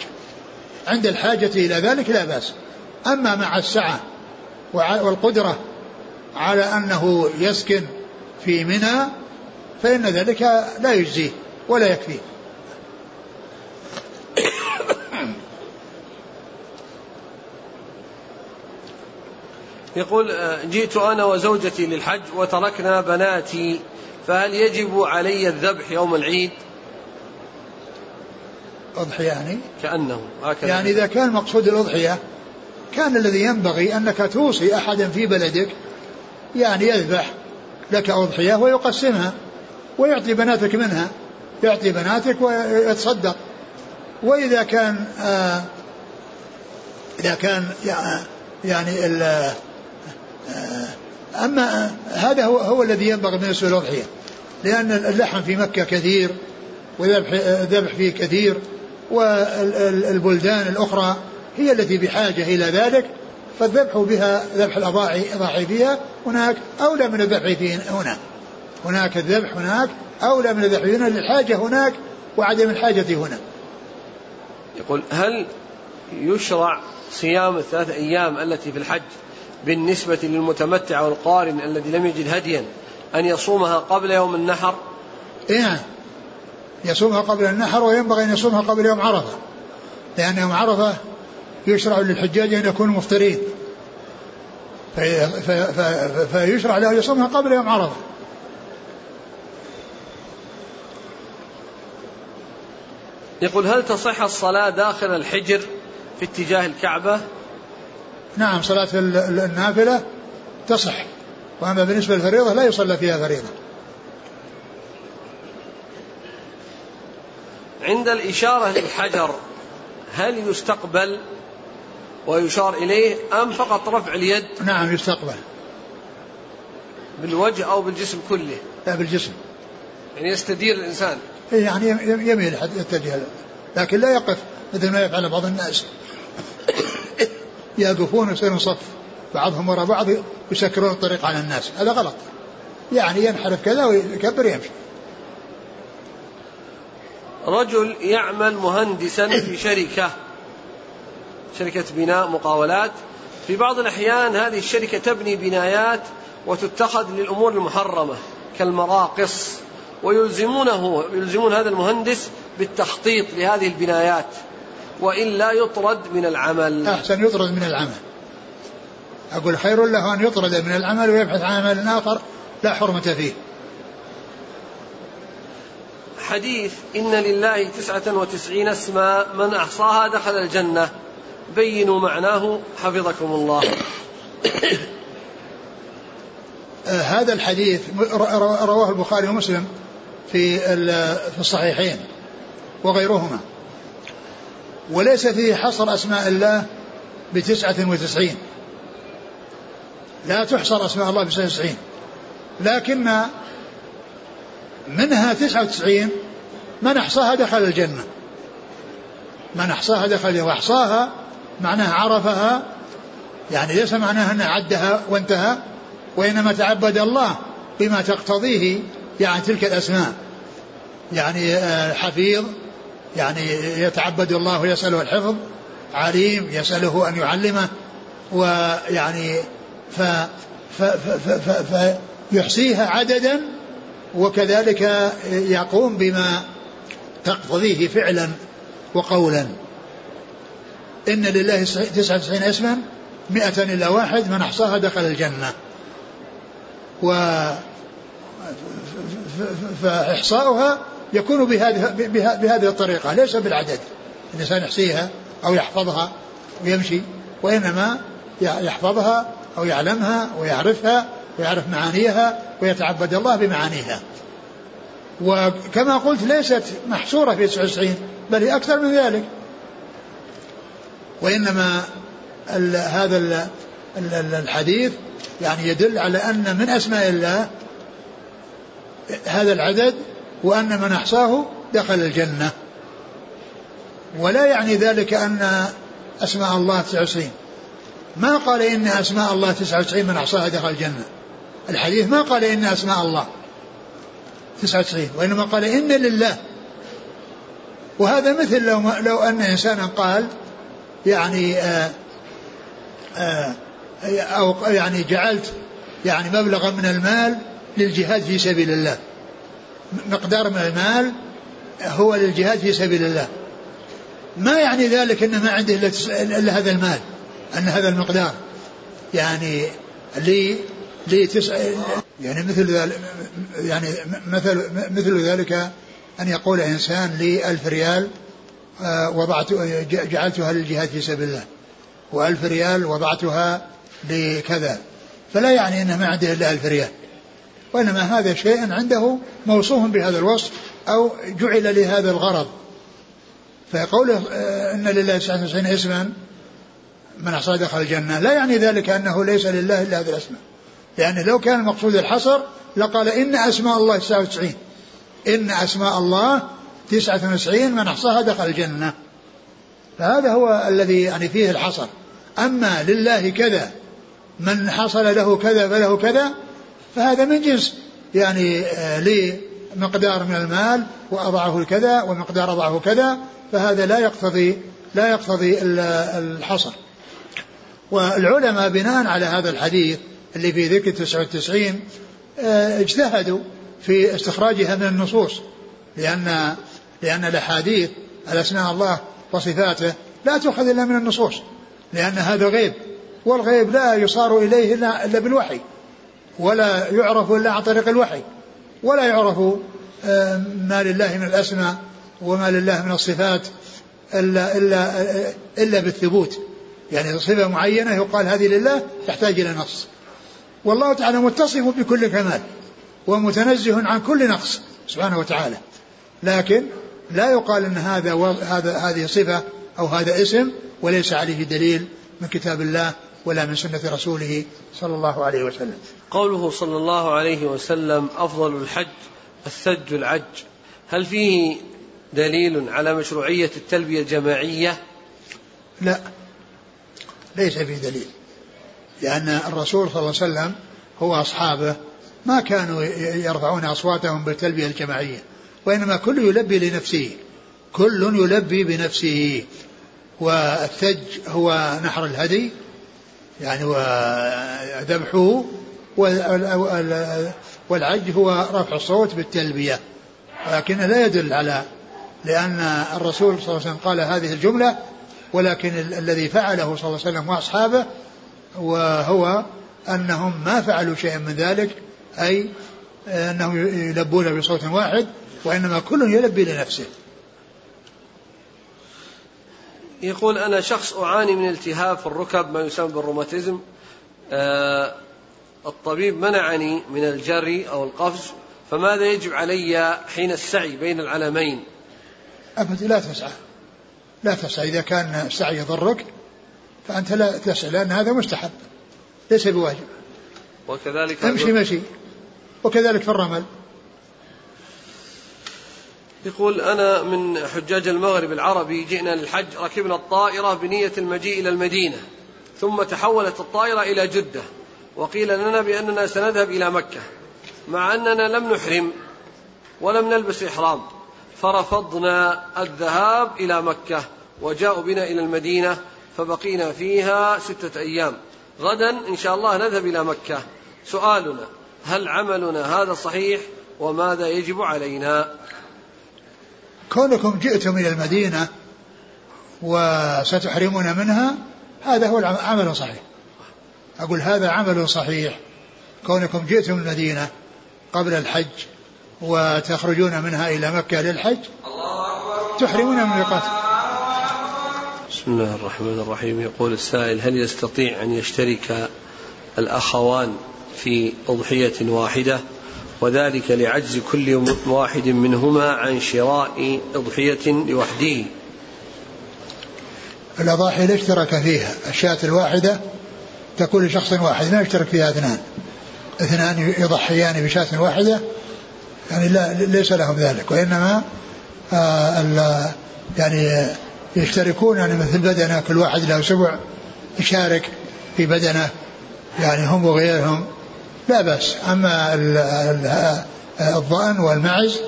عند الحاجة إلى ذلك لا بأس. أما مع السعة والقدرة على أنه يسكن في منى فإن ذلك لا يجزيه ولا يكفيه. يقول آه، جئت أنا وزوجتي للحج وتركنا بناتي فهل يجب علي الذبح يوم العيد؟ أضحية يعني كأنه هكذا. يعني إذا كان مقصود الأضحية كان الذي ينبغي أنك توصي أحدا في بلدك يعني يذبح لك أضحية ويقسمها ويعطي بناتك منها يعطي بناتك ويتصدق. وإذا كان آه إذا كان يعني آه أما هذا هو, هو الذي ينبغي بالنسبة للأضحية لأن اللحم في مكة كثير وذبح ذبح فيه كثير والبلدان الأخرى هي التي بحاجة إلى ذلك فالذبح بها ذبح الأضاحي أضاحي فيها هناك أولى من الذبح هنا. هناك الذبح هناك أولى من الذبح هنا للحاجة هناك وعدم الحاجة هنا. يقول هل يشرع صيام الثلاث أيام التي في الحج بالنسبة للمتمتع والقارن الذي لم يجد هديا أن يصومها قبل يوم النحر؟ إيه نعم يصومها قبل النحر وينبغي أن يصومها قبل يوم عرفة لأن يوم عرفة يشرع للحجاج أن يكونوا مفطرين. في في في فيشرع له يصومها قبل يوم عرفة. يقول هل تصح الصلاة داخل الحجر في اتجاه الكعبة؟ نعم صلاة النافلة تصح. وأما بالنسبة للفريضة لا يصلى فيها فريضة. عند الإشارة للحجر هل يستقبل ويشار إليه أم فقط رفع اليد نعم يستقبل. بالوجه أو بالجسم كله؟ لا بالجسم. يعني يستدير الإنسان. إيه، يعني يميل يتجه لكن لا يقف مثل ما يفعل بعض الناس. يقفون ويصيرون صف بعضهم وراء بعض يسكرون الطريق على الناس. هذا غلط. يعني ينحرف كذا ويكبر يمشي رجل يعمل مهندسا في شركة. شركة بناء مقاولات. في بعض الأحيان هذه الشركة تبني بنايات وتتخذ للأمور المحرمة كالمراقص ويلزمونه يلزمون هذا المهندس بالتخطيط لهذه البنايات. وإلا يطرد من العمل. أحسن يطرد من العمل. أقول خير له أن يطرد من العمل ويبحث عن عمل آخر لا حرمة فيه. حديث إن لله تسعة وتسعين اسما من أحصاها دخل الجنة. بينوا معناه حفظكم الله. آه، هذا الحديث رواه البخاري ومسلم في في الصحيحين وغيرهما. وليس فيه حصر أسماء الله بتسعة وتسعين. لا تحصر أسماء الله بتسعة وتسعين. لكن منها تسعة وتسعين من أحصاها دخل الجنة. من أحصاها دخل وأحصاها معناها عرفها يعني ليس معناها أنه عدها وانتهى وإنما تعبد الله بما تقتضيه يعني تلك الأسماء. يعني آه، حفيظ يعني يتعبد الله ويسأله الحفظ عليم يسأله أن يعلمه ويعني ف فيحصيها عددا وكذلك يقوم بما تقتضيه فعلا وقولا. إن لله تسعة وتسعين اسما مئة إلا واحد من أحصاها دخل الجنة. و فإحصاؤها يكون بهذه بهذه الطريقة ليس بالعدد. الإنسان يحصيها أو يحفظها ويمشي وإنما يحفظها أو يعلمها ويعرفها ويعرف معانيها ويتعبد الله بمعانيها. وكما قلت ليست محصورة في 99 بل هي أكثر من ذلك. وإنما هذا ال ال الحديث يعني يدل على أن من أسماء الله هذا العدد وأن من أحصاه دخل الجنة. ولا يعني ذلك أن أسماء الله 99 ما قال إن أسماء الله 99 من أحصاها دخل الجنة. الحديث ما قال إن أسماء الله 99 وإنما قال إن لله. وهذا مثل لو, لو أن إنسانا قال يعني آآ آه، آآ آه، أو يعني جعلت يعني مبلغا من المال للجهاد في سبيل الله. مقدار من المال هو للجهاد في سبيل الله. ما يعني ذلك أنه ما عنده إلا هذا المال أن هذا المقدار. يعني لي لي تسع يعني مثل ذلك يعني مثل مثل ذلك أن يقول إنسان لي ألف ريال وضعت جعلتها للجهاد في سبيل الله. وألف ريال وضعتها لكذا. فلا يعني أنه ما عنده إلا ألف ريال. وإنما هذا شيء عنده موصوف بهذا الوصف أو جعل لهذا الغرض. فقوله آه، إن لله 99 اسما من أحصى دخل الجنة لا يعني ذلك أنه ليس لله إلا هذه الأسماء. لأن لو كان المقصود الحصر لقال إن أسماء الله 99 إن أسماء الله 99 من أحصاها دخل الجنة. فهذا هو الذي يعني فيه الحصر. أما لله كذا من حصل له كذا فله كذا فهذا من جنس يعني آه، لي مقدار من المال وأضعه كذا ومقدار أضعه كذا فهذا لا يقتضي لا يقتضي الحصر. والعلماء بناء على هذا الحديث اللي في ذكر 99 آه، اجتهدوا في استخراجها من النصوص لأن لأن الأحاديث الأسماء الله وصفاته لا تؤخذ إلا من النصوص لأن هذا غيب والغيب لا يصار إليه إلا بالوحي ولا يعرف إلا عن طريق الوحي ولا يعرف آه، ما لله من الأسماء وما لله من الصفات إلا إلا إلا بالثبوت. يعني صفة معينة يقال هذه لله تحتاج إلى نص. والله تعالى متصف بكل كمال ومتنزه عن كل نقص سبحانه وتعالى. لكن لا يقال إن هذا هذا هذه صفة أو هذا اسم وليس عليه دليل من كتاب الله ولا من سنة رسوله صلى الله عليه وسلم. قوله صلى الله عليه وسلم أفضل الحج الثج العج هل فيه دليل على مشروعية التلبية الجماعية؟ لا ليس فيه دليل لأن الرسول صلى الله عليه وسلم هو أصحابه ما كانوا يرفعون أصواتهم بالتلبية الجماعية وإنما كل يلبي لنفسه كل يلبي بنفسه. والثج هو نحر الهدي يعني وذبحه والعج هو رفع الصوت بالتلبية. ولكن لا يدل على لأن الرسول صلى الله عليه وسلم قال هذه الجملة ولكن الذي فعله صلى الله عليه وسلم وأصحابه وهو أنهم ما فعلوا شيئا من ذلك أي أنهم يلبون بصوت واحد وإنما كل يلبي لنفسه. يقول أنا شخص أعاني من التهاب في الركب ما يسمى بالروماتيزم. آه الطبيب منعني من الجري أو القفز فماذا يجب علي حين السعي بين العلمين أبدا لا تسعى. لا تسعى. إذا كان السعي يضرك فأنت لا تسعى لأن هذا مستحب. ليس بواجب. وكذلك امشي مشي. وكذلك في الرمل. يقول أنا من حجاج المغرب العربي جئنا للحج ركبنا الطائرة بنية المجيء إلى المدينة ثم تحولت الطائرة إلى جدة وقيل لنا بأننا سنذهب إلى مكة مع أننا لم نحرم ولم نلبس إحرام فرفضنا الذهاب إلى مكة وجاءوا بنا إلى المدينة فبقينا فيها ستة أيام. غدا إن شاء الله نذهب إلى مكة. سؤالنا هل عملنا هذا صحيح؟ وماذا يجب علينا؟ كونكم جئتم إلى المدينة وستحرمون منها هذا هو العمل صحيح. أقول هذا عمل صحيح. كونكم جئتم المدينة قبل الحج وتخرجون منها إلى مكة للحج تحرمون من الميقات بسم الله الرحمن الرحيم. يقول السائل هل يستطيع أن يشترك الأخوان في أضحية واحدة؟ وذلك لعجز كل واحد منهما عن شراء أضحية لوحده. الأضاحي لا اشترك فيها. الشاة الواحدة تكون لشخص واحد لا يشترك فيها اثنان. اثنان يضحيان بشاة واحدة يعني لا ليس لهم ذلك. وإنما آه يعني يشتركون يعني مثل بدنة كل واحد له سبع يشارك في بدنة يعني هم وغيرهم. لا بأس. أما الضأن والمعز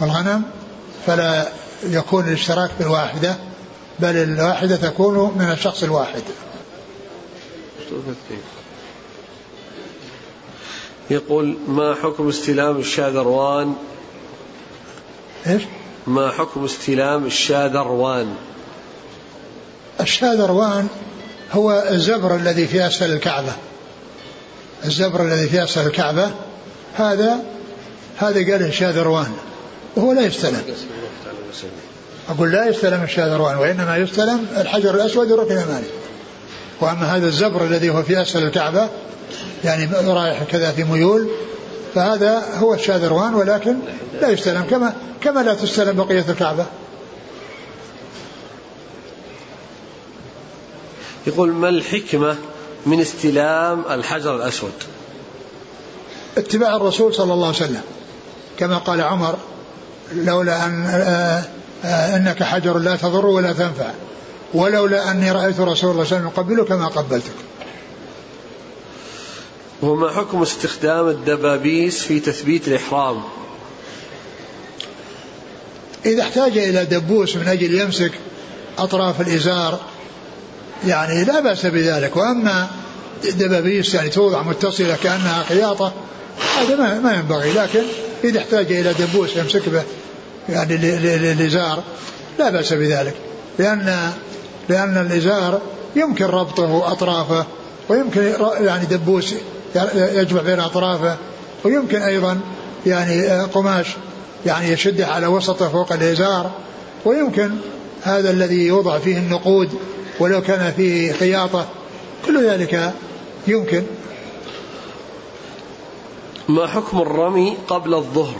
والغنم فلا يكون الاشتراك بالواحدة بل الواحدة تكون من الشخص الواحد. يقول ما حكم استلام الشاذروان إيش؟ ما حكم استلام الشاذروان الشاذروان هو الزبر الذي في أسفل الكعبة. الزبر الذي في اسفل الكعبة هذا هذا قال الشاذروان وهو لا يستلم. أقول لا يستلم الشاذروان وإنما يستلم الحجر الأسود والركن اليماني وأما هذا الزبر الذي هو في أسفل الكعبة يعني رايح كذا في ميول فهذا هو الشاذروان ولكن لا يستلم كما كما لا تستلم بقية الكعبة. يقول ما الحكمة من استلام الحجر الأسود. اتباع الرسول صلى الله عليه وسلم. كما قال عمر لولا أن آه، آه، إنك حجر لا تضر ولا تنفع. ولولا أني رأيت رسول الله صلى الله عليه وسلم يقبلك ما قبلتك. وما حكم استخدام الدبابيس في تثبيت الإحرام؟ إذا احتاج إلى دبوس من أجل يمسك أطراف الإزار يعني لا بأس بذلك. وأما دبابيس يعني توضع متصلة كأنها خياطة هذا ما, ما ينبغي. لكن إذا احتاج إلى دبوس يمسك به يعني الإزار لا بأس بذلك. لأن لأن الإزار يمكن ربطه أطرافه ويمكن يعني دبوس يجمع بين أطرافه ويمكن أيضا يعني قماش يعني يشده على وسطه فوق الإزار ويمكن هذا الذي يوضع فيه النقود ولو كان فيه خياطة كل ذلك يمكن. ما حكم الرمي قبل الظهر؟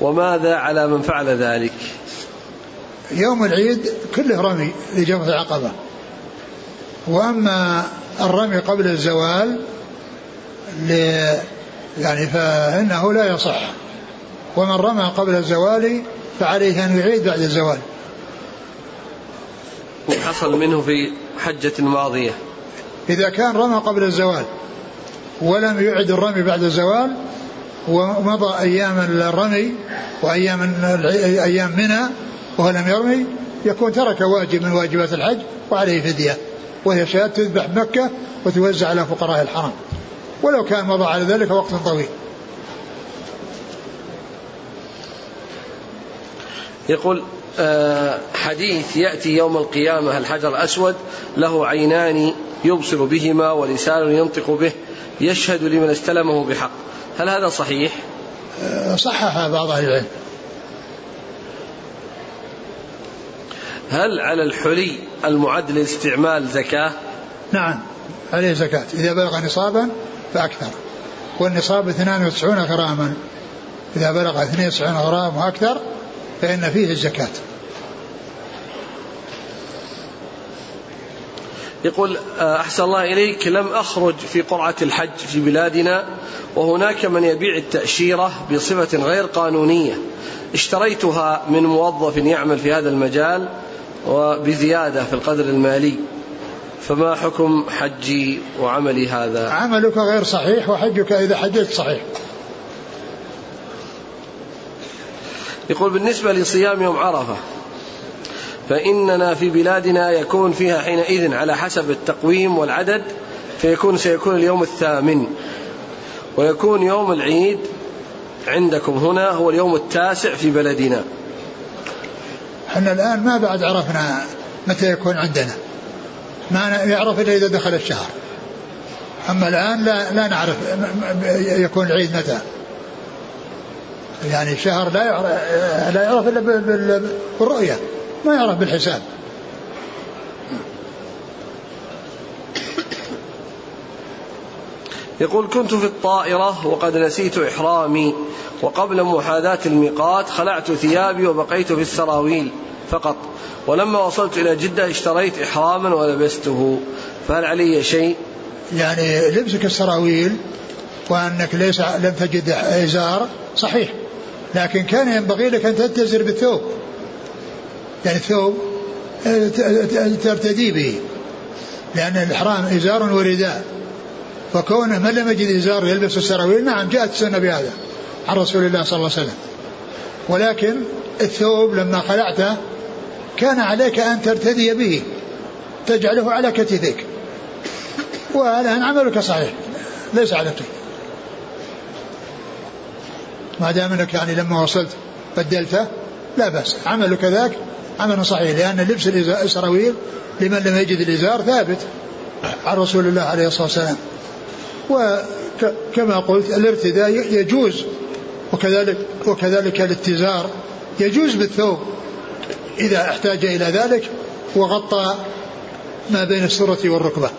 وماذا على من فعل ذلك؟ يوم العيد كله رمي لجمع العقبة. وأما الرمي قبل الزوال ل يعني فإنه لا يصح. ومن رمى قبل الزوال فعليه أن يعيد بعد الزوال. حصل منه في حجة ماضية. إذا كان رمى قبل الزوال ولم يعد الرمي بعد الزوال ومضى أيام الرمي وأيام أيام منى وهو لم يرمي يكون ترك واجب من واجبات الحج وعليه فدية وهي شاة تذبح بمكة وتوزع على فقراء الحرم. ولو كان مضى على ذلك وقت طويل. يقول حديث يأتي يوم القيامة الحجر الأسود؟ له عينان يبصر بهما ولسان ينطق به يشهد لمن استلمه بحق. هل هذا صحيح؟ آه، صحح بعض أهل العلم هل على الحلي المعد للاستعمال زكاة؟ نعم عليه زكاة. إذا بلغ نصابا فأكثر. والنصاب 92 غراما. إذا بلغ 92 غرام وأكثر فإن فيه الزكاة. يقول آه، أحسن الله إليك لم أخرج في قرعة الحج في بلادنا وهناك من يبيع التأشيرة بصفة غير قانونية اشتريتها من موظف يعمل في هذا المجال وبزيادة في القدر المالي فما حكم حجي وعملي هذا؟ عملك غير صحيح وحجك إذا حججت صحيح. يقول بالنسبة لصيام يوم عرفة فإننا في بلادنا يكون فيها حينئذ على حسب التقويم والعدد فيكون سيكون اليوم الثامن ويكون يوم العيد عندكم هنا هو اليوم التاسع في بلدنا. إحنا الآن ما بعد عرفنا متى يكون عندنا. ما يعرف إلا إذا دخل الشهر. أما الآن لا, لا نعرف يكون العيد متى. يعني الشهر لا يعرف لا يعرف إلا بالرؤية ما يعرف بالحساب. يقول كنت في الطائرة وقد نسيت إحرامي وقبل محاذاة الميقات خلعت ثيابي وبقيت في السراويل فقط ولما وصلت إلى جدة اشتريت إحراما ولبسته فهل علي شيء؟ يعني لبسك السراويل وأنك ليس لم تجد إزار صحيح. لكن كان ينبغي لك أن تتزر بالثوب. يعني الثوب ترتدي به. لأن الإحرام إزار ورداء. فكونه من لم يجد إزار يلبس السراويل نعم جاءت السنة بهذا عن رسول الله صلى الله عليه وسلم. ولكن الثوب لما خلعته كان عليك أن ترتدي به تجعله على كتفك. والآن عملك صحيح ليس على كتفك ما دام انك يعني لما وصلت بدلته لا بأس. عملك ذاك عمل صحيح لأن لبس السراويل لمن لم يجد الإزار ثابت عن رسول الله عليه الصلاة والسلام. وكما قلت الارتداء يجوز وكذلك وكذلك الاتزار يجوز بالثوب. إذا احتاج إلى ذلك وغطى ما بين السرة والركبة.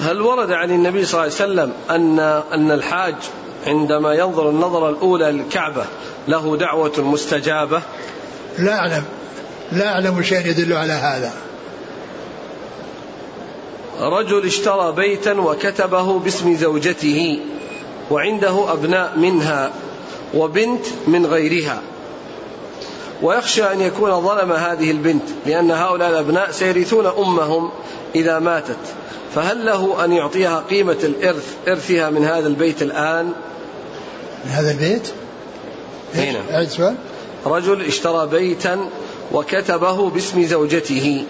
هل ورد عن النبي صلى الله عليه وسلم أن أن الحاج عندما ينظر النظرة الأولى للكعبة له دعوة مستجابة؟ لا أعلم. لا أعلم شيء يدل على هذا. رجل اشترى بيتا وكتبه باسم زوجته وعنده أبناء منها وبنت من غيرها. ويخشى أن يكون ظلم هذه البنت لأن هؤلاء الأبناء سيرثون أمهم إذا ماتت. فهل له أن يعطيها قيمة الإرث إرثها من هذا البيت الآن؟ من هذا البيت؟ هنا. رجل اشترى بيتا وكتبه باسم زوجته.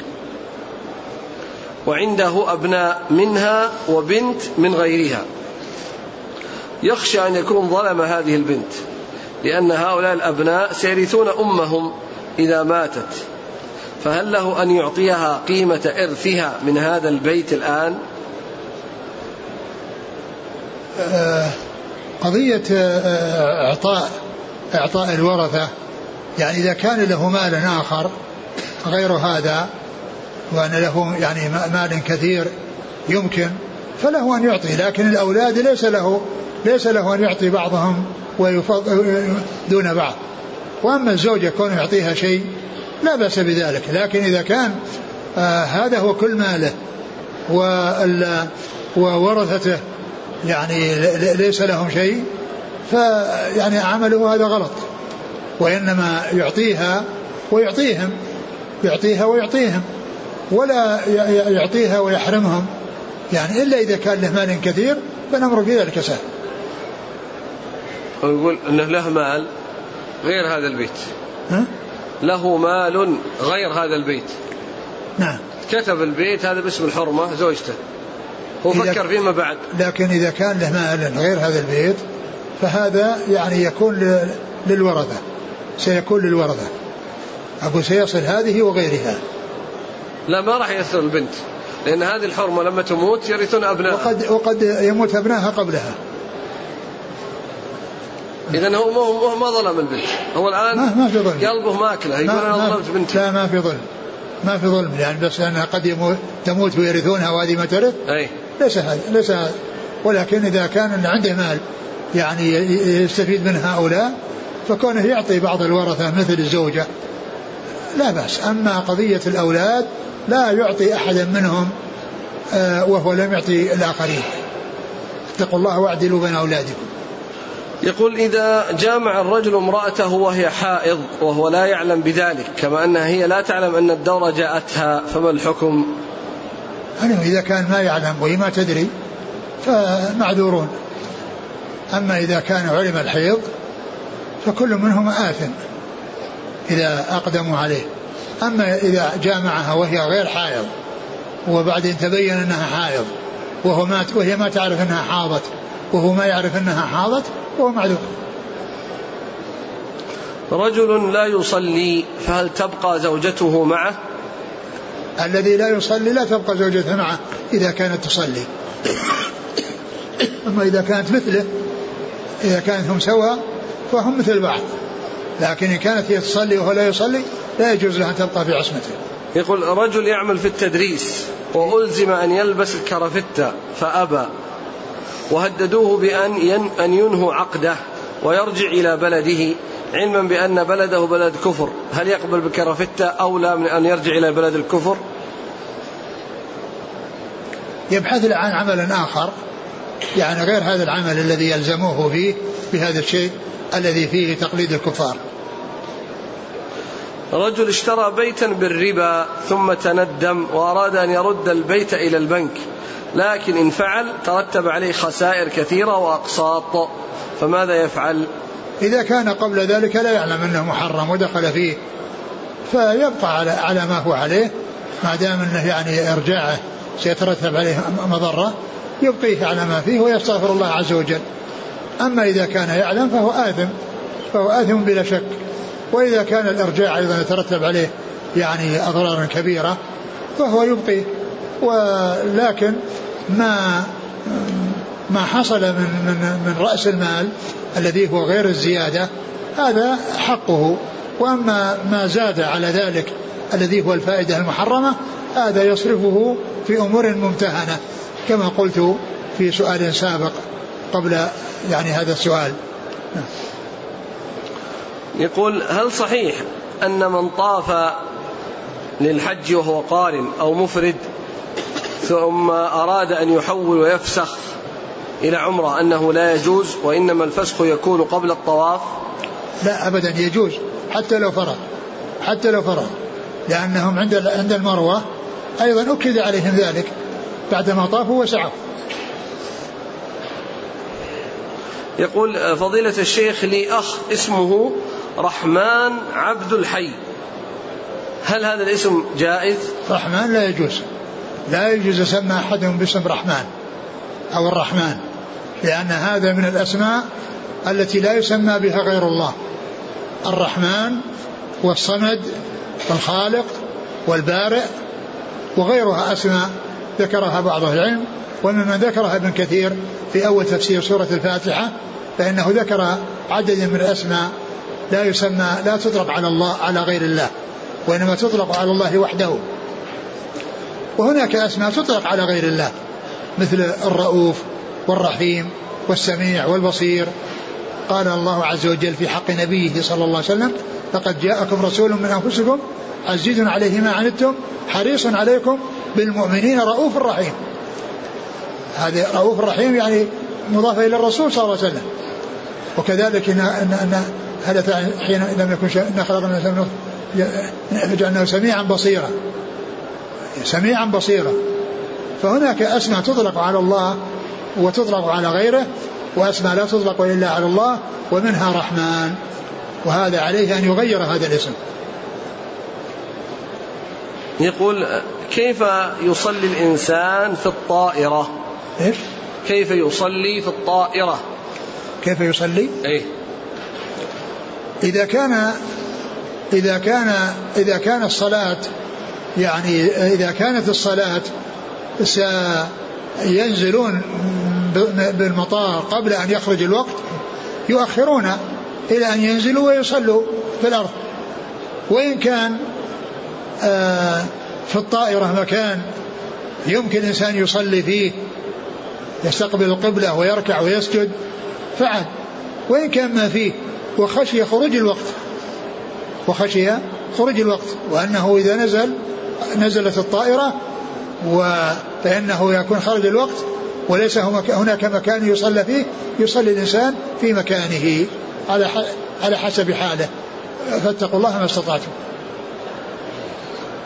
وعنده أبناء منها وبنت من غيرها. يخشى أن يكون ظلم هذه البنت. لأن هؤلاء الأبناء سيرثون أمهم إذا ماتت. فهل له أن يعطيها قيمة إرثها من هذا البيت الآن؟ آه، قضية آه، إعطاء إعطاء الورثة. يعني إذا كان له مال آخر غير هذا وأن له يعني مال كثير يمكن فله أن يعطي. لكن الأولاد ليس له ليس له أن يعطي بعضهم دون بعض. وأما الزوجة كون يعطيها شيء لا بأس بذلك. لكن إذا كان آه هذا هو كل ماله. وورثته يعني ليس لهم شيء فيعني عمله هذا غلط. وإنما يعطيها ويعطيهم. يعطيها ويعطيهم. ولا يعطيها ويحرمهم. يعني إلا إذا كان له مال كثير فالأمر في ذلك سهل. ويقول أنه له مال غير هذا البيت. ها؟ له مال غير هذا البيت. نعم. كتب البيت هذا باسم الحرمة زوجته. هو فكر فيما بعد. لكن إذا كان له مال غير هذا البيت فهذا يعني يكون للورثة. سيكون للورثة. أقول سيصل هذه وغيرها. لا ما راح يصل البنت. لأن هذه الحرمة لما تموت يرثون أبنائها وقد وقد يموت أبنائها قبلها. إذا هو هو ما ظلم البنت. هو الآن ما, ما في ظلم. قلبه ماكلة. يقول أنا ظلمت بنتي. لا ما في ظلم. ما في ظلم يعني بس لأنها قد يموت تموت ويرثونها وهذه ما ترث. أي. ليس هذا ليس هذا. ولكن إذا كان عنده مال يعني يستفيد من هؤلاء فكونه يعطي بعض الورثة مثل الزوجة لا بأس. أما قضية الأولاد لا يعطي أحدا منهم آه، وهو لم يعطي الآخرين. اتقوا الله واعدلوا بين أولادكم. يقول إذا جامع الرجل امرأته وهي حائض وهو لا يعلم بذلك كما أنها هي لا تعلم أن الدورة جاءتها فما الحكم؟ أنا إذا كان ما يعلم وهي ما تدري فمعذورون. أما إذا كان علم الحيض فكل منهما آثم إذا أقدموا عليه. أما إذا جامعها وهي غير حائض وبعدين تبين أنها حائض وهو ما وهي ما تعرف أنها حاضت وهو ما يعرف أنها حاضت وهو معذور رجل لا يصلي فهل تبقى زوجته معه؟ الذي لا يصلي لا تبقى زوجته معه إذا كانت تصلي. أما إذا كانت مثله إذا كانت هم سواء فهم مثل بعض لكن إن كانت هي تصلي وهو لا يصلي لا يجوز لها أن تبقى في عصمته. يقول رجل يعمل في التدريس وألزم أن يلبس الكرافتة فأبى. وهددوه بأن ين أن ينهوا عقده ويرجع إلى بلده علما بأن بلده بلد كفر. هل يقبل بكرافتة أو لا من أن يرجع إلى بلد الكفر؟ يبحث عن عمل آخر يعني غير هذا العمل الذي يلزموه فيه بهذا الشيء الذي فيه تقليد الكفار. رجل اشترى بيتا بالربا ثم تندم وأراد أن يرد البيت إلى البنك. لكن إن فعل ترتب عليه خسائر كثيرة وأقساط فماذا يفعل إذا كان قبل ذلك لا يعلم أنه محرم ودخل فيه فيبقى على على ما هو عليه ما دام أنه يعني إرجاعه سيترتب عليه مضرة يبقيه على ما فيه ويستغفر الله عز وجل. أما إذا كان يعلم فهو آثم فهو آثم بلا شك. وإذا كان الإرجاع أيضا يترتب عليه يعني اضرار كبيرة فهو يبقيه ولكن ما ما حصل من من من رأس المال الذي هو غير الزيادة هذا حقه. وأما ما زاد على ذلك الذي هو الفائدة المحرمة هذا يصرفه في أمور ممتهنة كما قلت في سؤال سابق قبل يعني هذا السؤال. يقول هل صحيح أن من طاف للحج وهو قارن أو مفرد ثم أراد أن يحول ويفسخ إلى عمرة أنه لا يجوز وإنما الفسخ يكون قبل الطواف. لا ابدا يجوز حتى لو فرغ حتى لو فرغ لأنهم عند عند المروة أيضا أكد عليهم ذلك بعدما طافوا وسعوا. يقول فضيلة الشيخ لي أخ اسمه رحمن عبد الحي. هل هذا الاسم جائز؟ رحمن لا يجوز. لا يجوز يسمى أحدهم باسم رحمن أو الرحمن لأن هذا من الأسماء التي لا يسمى بها غير الله. الرحمن والصمد والخالق والبارئ وغيرها أسماء ذكرها بعض العلم وممن ذكرها ابن كثير في أول تفسير سورة الفاتحة فإنه ذكر عدد من الأسماء لا يسمى لا تطلق على الله على غير الله وإنما تطلق على الله وحده. وهناك أسماء تطلق على غير الله مثل الرؤوف والرحيم والسميع والبصير. قال الله عز وجل في حق نبيه صلى الله عليه وسلم لقد جاءكم رسول من أنفسكم عزيز عليه ما عنتم حريص عليكم بالمؤمنين رؤوف رحيم. هذا رؤوف رحيم يعني مضافة إلى الرسول صلى الله عليه وسلم. وكذلك إن أن هذا حين لم يكن إن خلقنا الإنسان فجعلناه سميعا بصيرا. سميعا بصيرا. فهناك أسماء تطلق على الله وتطلق على غيره وأسماء لا تطلق إلا على الله ومنها رحمن. وهذا عليه أن يغير هذا الاسم. يقول كيف يصلي الإنسان في الطائرة؟ إيش؟ كيف يصلي في الطائرة؟ كيف يصلي؟ إيه. إذا كان إذا كان إذا كان الصلاة يعني إذا كانت الصلاة سينزلون بالمطار قبل أن يخرج الوقت يؤخرون إلى أن ينزلوا ويصلوا في الأرض. وإن كان آه، في الطائرة مكان يمكن الإنسان يصلي فيه يستقبل القبلة ويركع ويسجد فعل. وإن كان ما فيه وخشي خروج الوقت. وخشي خروج الوقت وأنه إذا نزل نزلت الطائرة فإنه يكون خرج الوقت وليس هناك مكان يصلى فيه يصلي الإنسان في مكانه على على حسب حاله. فاتقوا الله ما استطعتم.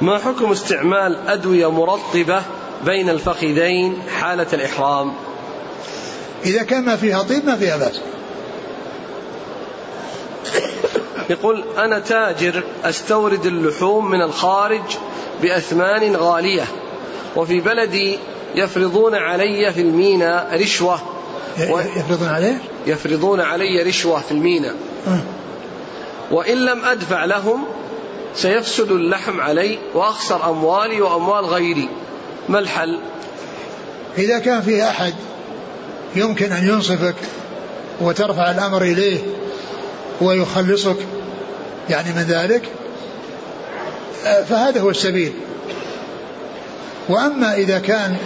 ما حكم استعمال أدوية مرطبة بين الفخذين حالة الإحرام؟ إذا كان ما فيها طيب ما فيها بأس. يقول أنا تاجر أستورد اللحوم من الخارج بأثمان غالية. وفي بلدي يفرضون علي في الميناء رشوة. يفرضون عليه؟ يفرضون علي رشوة في الميناء أه. وإن لم أدفع لهم سيفسد اللحم علي وأخسر أموالي وأموال غيري. ما الحل؟ إذا كان فيه أحد يمكن أن ينصفك وترفع الأمر إليه ويخلصك يعني من ذلك فهذا هو السبيل. وأما إذا كان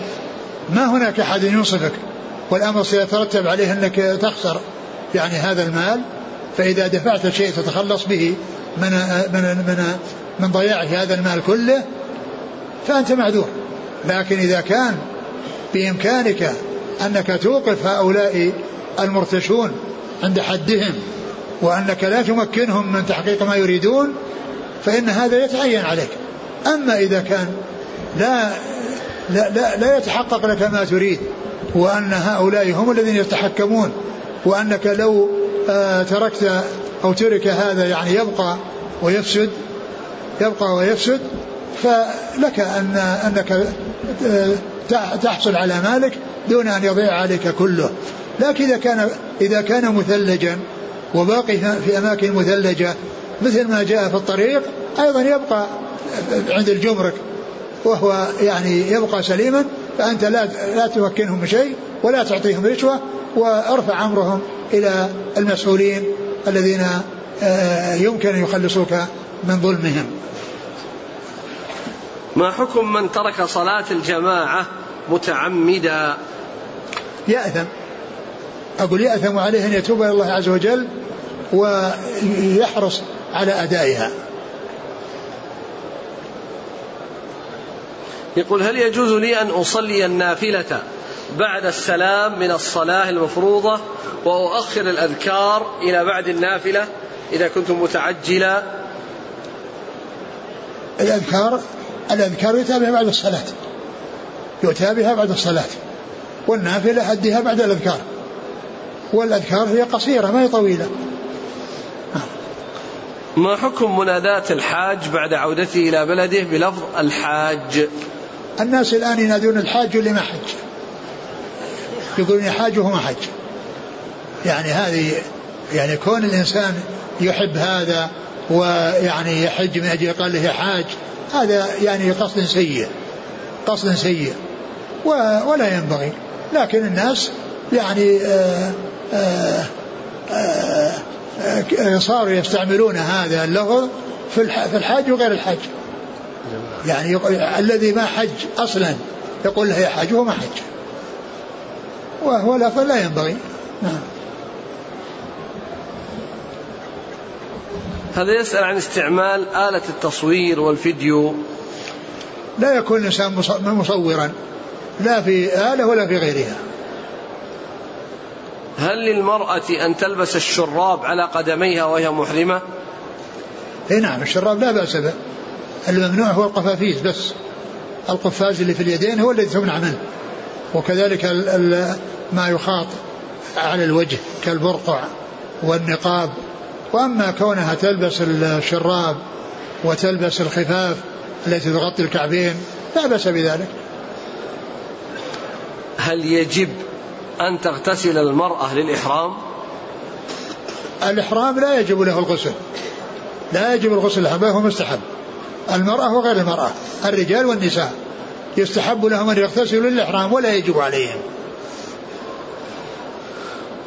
ما هناك أحد ينصفك والأمر سيترتب عليه أنك تخسر يعني هذا المال فإذا دفعت شيء تتخلص به من من من من ضياع هذا المال كله فأنت معذور. لكن إذا كان بإمكانك أنك توقف هؤلاء المرتشون عند حدهم وأنك لا تمكنهم من تحقيق ما يريدون فإن هذا يتعين عليك. أما إذا كان لا لا, لا, لا يتحقق لك ما تريد وأن هؤلاء هم الذين يتحكمون وأنك لو آه تركت أو ترك هذا يعني يبقى ويفسد يبقى ويفسد فلك أن أنك آه، تحصل على مالك دون أن يضيع عليك كله. لكن إذا كان إذا كان مثلجا وباقي في أماكن مثلجة مثل ما جاء في الطريق أيضا يبقى عند الجمرك وهو يعني يبقى سليما فأنت لا لا تمكنهم بشيء ولا تعطيهم رشوة وأرفع أمرهم إلى المسؤولين الذين آه، يمكن أن يخلصوك من ظلمهم. ما حكم من ترك صلاة الجماعة متعمدا؟ يأثم. أقول يأثم عليه أن يتوب إلى الله عز وجل ويحرص على أدائها. يقول هل يجوز لي أن أصلي النافلة بعد السلام من الصلاة المفروضة وأؤخر الأذكار إلى بعد النافلة إذا كنت متعجلا؟ الأذكار الأذكار يتابعها بعد الصلاة. يتابعها بعد الصلاة. والنافلة أديها بعد الأذكار. والأذكار هي قصيرة ما هي طويلة. ما حكم مناداة الحاج بعد عودته إلى بلده بلفظ الحاج؟ الناس الآن ينادون الحاج اللي ما حج. يقولون حاج وهو ما حج. يعني هذه يعني كون الإنسان يحب هذا ويعني يحج من أجل قال له حاج هذا يعني قصد سيء قصد سيء ولا ينبغي. لكن الناس يعني آآ آآ آآ صاروا يستعملون هذا اللفظ في الحاج وغير الحج. يعني الذي ما حج أصلا يقول له يا حاج وهو ما حج. وهو لفظ لا ينبغي. نعم. هذا يسأل عن استعمال آلة التصوير والفيديو. لا يكون الإنسان مصورا. لا في آلة ولا في غيرها. هل للمرأة أن تلبس الشراب على قدميها وهي محرمة؟ اي نعم الشراب لا بأس به. الممنوع هو القفافيز بس. القفاز اللي في اليدين هو الذي تمنع منه. وكذلك ال ال ما يخاط على الوجه كالبرقع والنقاب. وأما كونها تلبس الشراب وتلبس الخفاف التي تغطي الكعبين لا بأس بذلك. هل يجب أن تغتسل المرأة للإحرام؟ الإحرام لا يجب له الغسل. لا يجب الغسل الإحرام هو مستحب. المرأة وغير المرأة الرجال والنساء. يستحب لهم أن يغتسلوا للإحرام ولا يجب عليهم.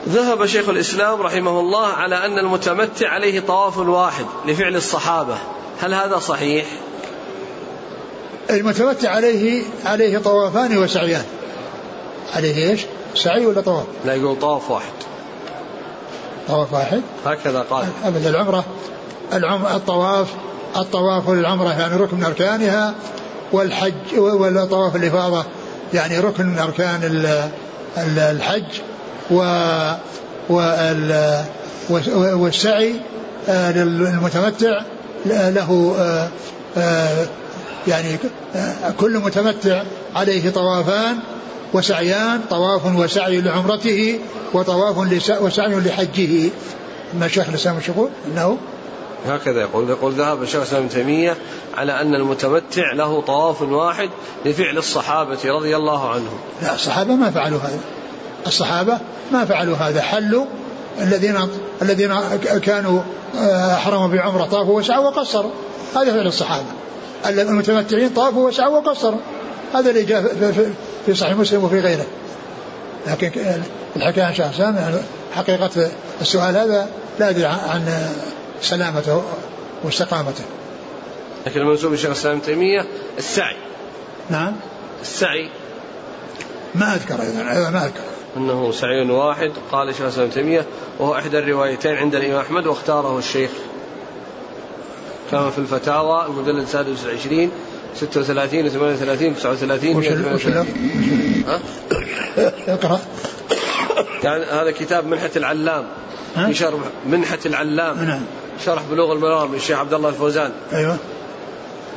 ذهب شيخ الإسلام رحمه الله على أن المتمتع عليه طواف واحد لفعل الصحابة. هل هذا صحيح؟ المتمتع عليه عليه طوافان وسعيان. عليه إيش؟ سعي ولا طواف؟ لا يقول طواف واحد طواف واحد؟ هكذا قال أبدا العمرة العم الطواف الطواف للعمره يعني ركن من أركانها والحج والطواف الإفاضة يعني ركن من اركان الحج و والسعي آه، للمتمتع له آه، آه، يعني كل متمتع عليه طوافان وسعيان طواف وسعي لعمرته وطواف وسعي لحجه ما شيخ الإسلام يقول إنه هكذا يقول يقول ذهب الشيخ الإسلام ابن تيمية على أن المتمتع له طواف واحد لفعل الصحابة رضي الله عنهم. لا الصحابة ما فعلوا هذا. الصحابة ما فعلوا هذا حلوا الذين الذين كانوا آه، أحرموا بعمرة طافوا وسعوا وقصروا هذا فعل الصحابة. المتمتعين طافوا وسعوا وقصروا هذا اللي جاء في صحيح مسلم وفي غيره. لكن الحكاية عن شيخ يعني حقيقة السؤال هذا لا أدري عن سلامته واستقامته. لكن المنسوب لشيخ الإسلام ابن تيمية السعي. نعم. السعي. ما أذكر أيضا أيضا ما أذكر. أنه سعي واحد قال شيخ الإسلام ابن تيمية وهو إحدى الروايتين عند الإمام أحمد واختاره الشيخ. كما في الفتاوى المجلد السادس والعشرين 36 و 38 39 وش ها؟ اقرأ. يعني هذا كتاب منحة العلام. في شرح منحة العلام. نعم. شرح بلوغ المرام للشيخ عبد الله الفوزان. أيوه.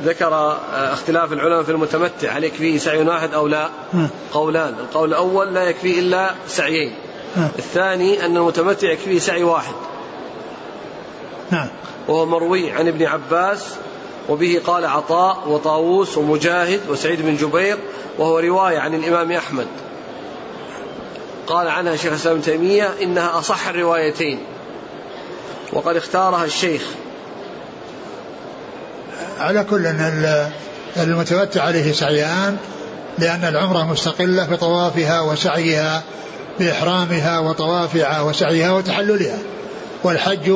ذكر آه، اختلاف العلماء في المتمتع. هل يكفيه سعي واحد أو لا؟ قولان، القول الأول لا يكفيه إلا سعيين. الثاني أن المتمتع يكفيه سعي واحد. نعم. وهو مروي عن ابن عباس وبه قال عطاء وطاووس ومجاهد وسعيد بن جبير وهو رواية عن الإمام أحمد. قال عنها شيخ الإسلام ابن تيمية إنها أصح الروايتين. وقد اختارها الشيخ. على كل إن المتمتع عليه سعيان لأن العمرة مستقلة بطوافها وسعيها بإحرامها وطوافها وسعيها وتحللها. والحج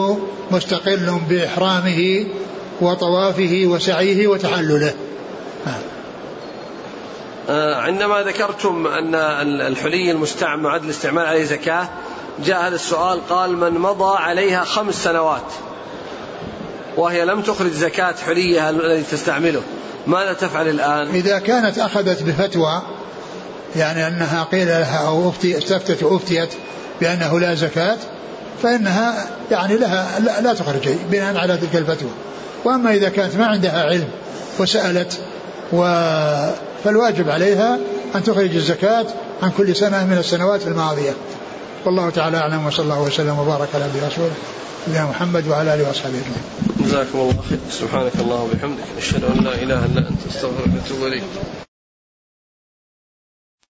مستقل بإحرامه وطوافه وسعيه وتحلله. آه، عندما ذكرتم أن الحلي المستعمل معد الاستعمال عليه زكاة جاء هذا السؤال قال من مضى عليها خمس سنوات وهي لم تخرج زكاة حليها الذي تستعمله. ماذا تفعل الآن؟ إذا كانت أخذت بفتوى يعني أنها قيل لها أو أفتي استفتت وأفتيت بأنه لا زكاة فإنها يعني لها لا, لا تخرج بناء على تلك الفتوى. وأما إذا كانت ما عندها علم وسألت و فالواجب عليها أن تخرج الزكاة عن كل سنة من السنوات الماضية. والله تعالى أعلم وصلى الله وسلم وبارك على نبينا رسوله نبينا محمد وعلى آله وأصحابه أجمعين. جزاكم الله خير. سبحانك اللهم وبحمدك أشهد أن لا إله إلا أنت أستغفرك وأتوب إليك.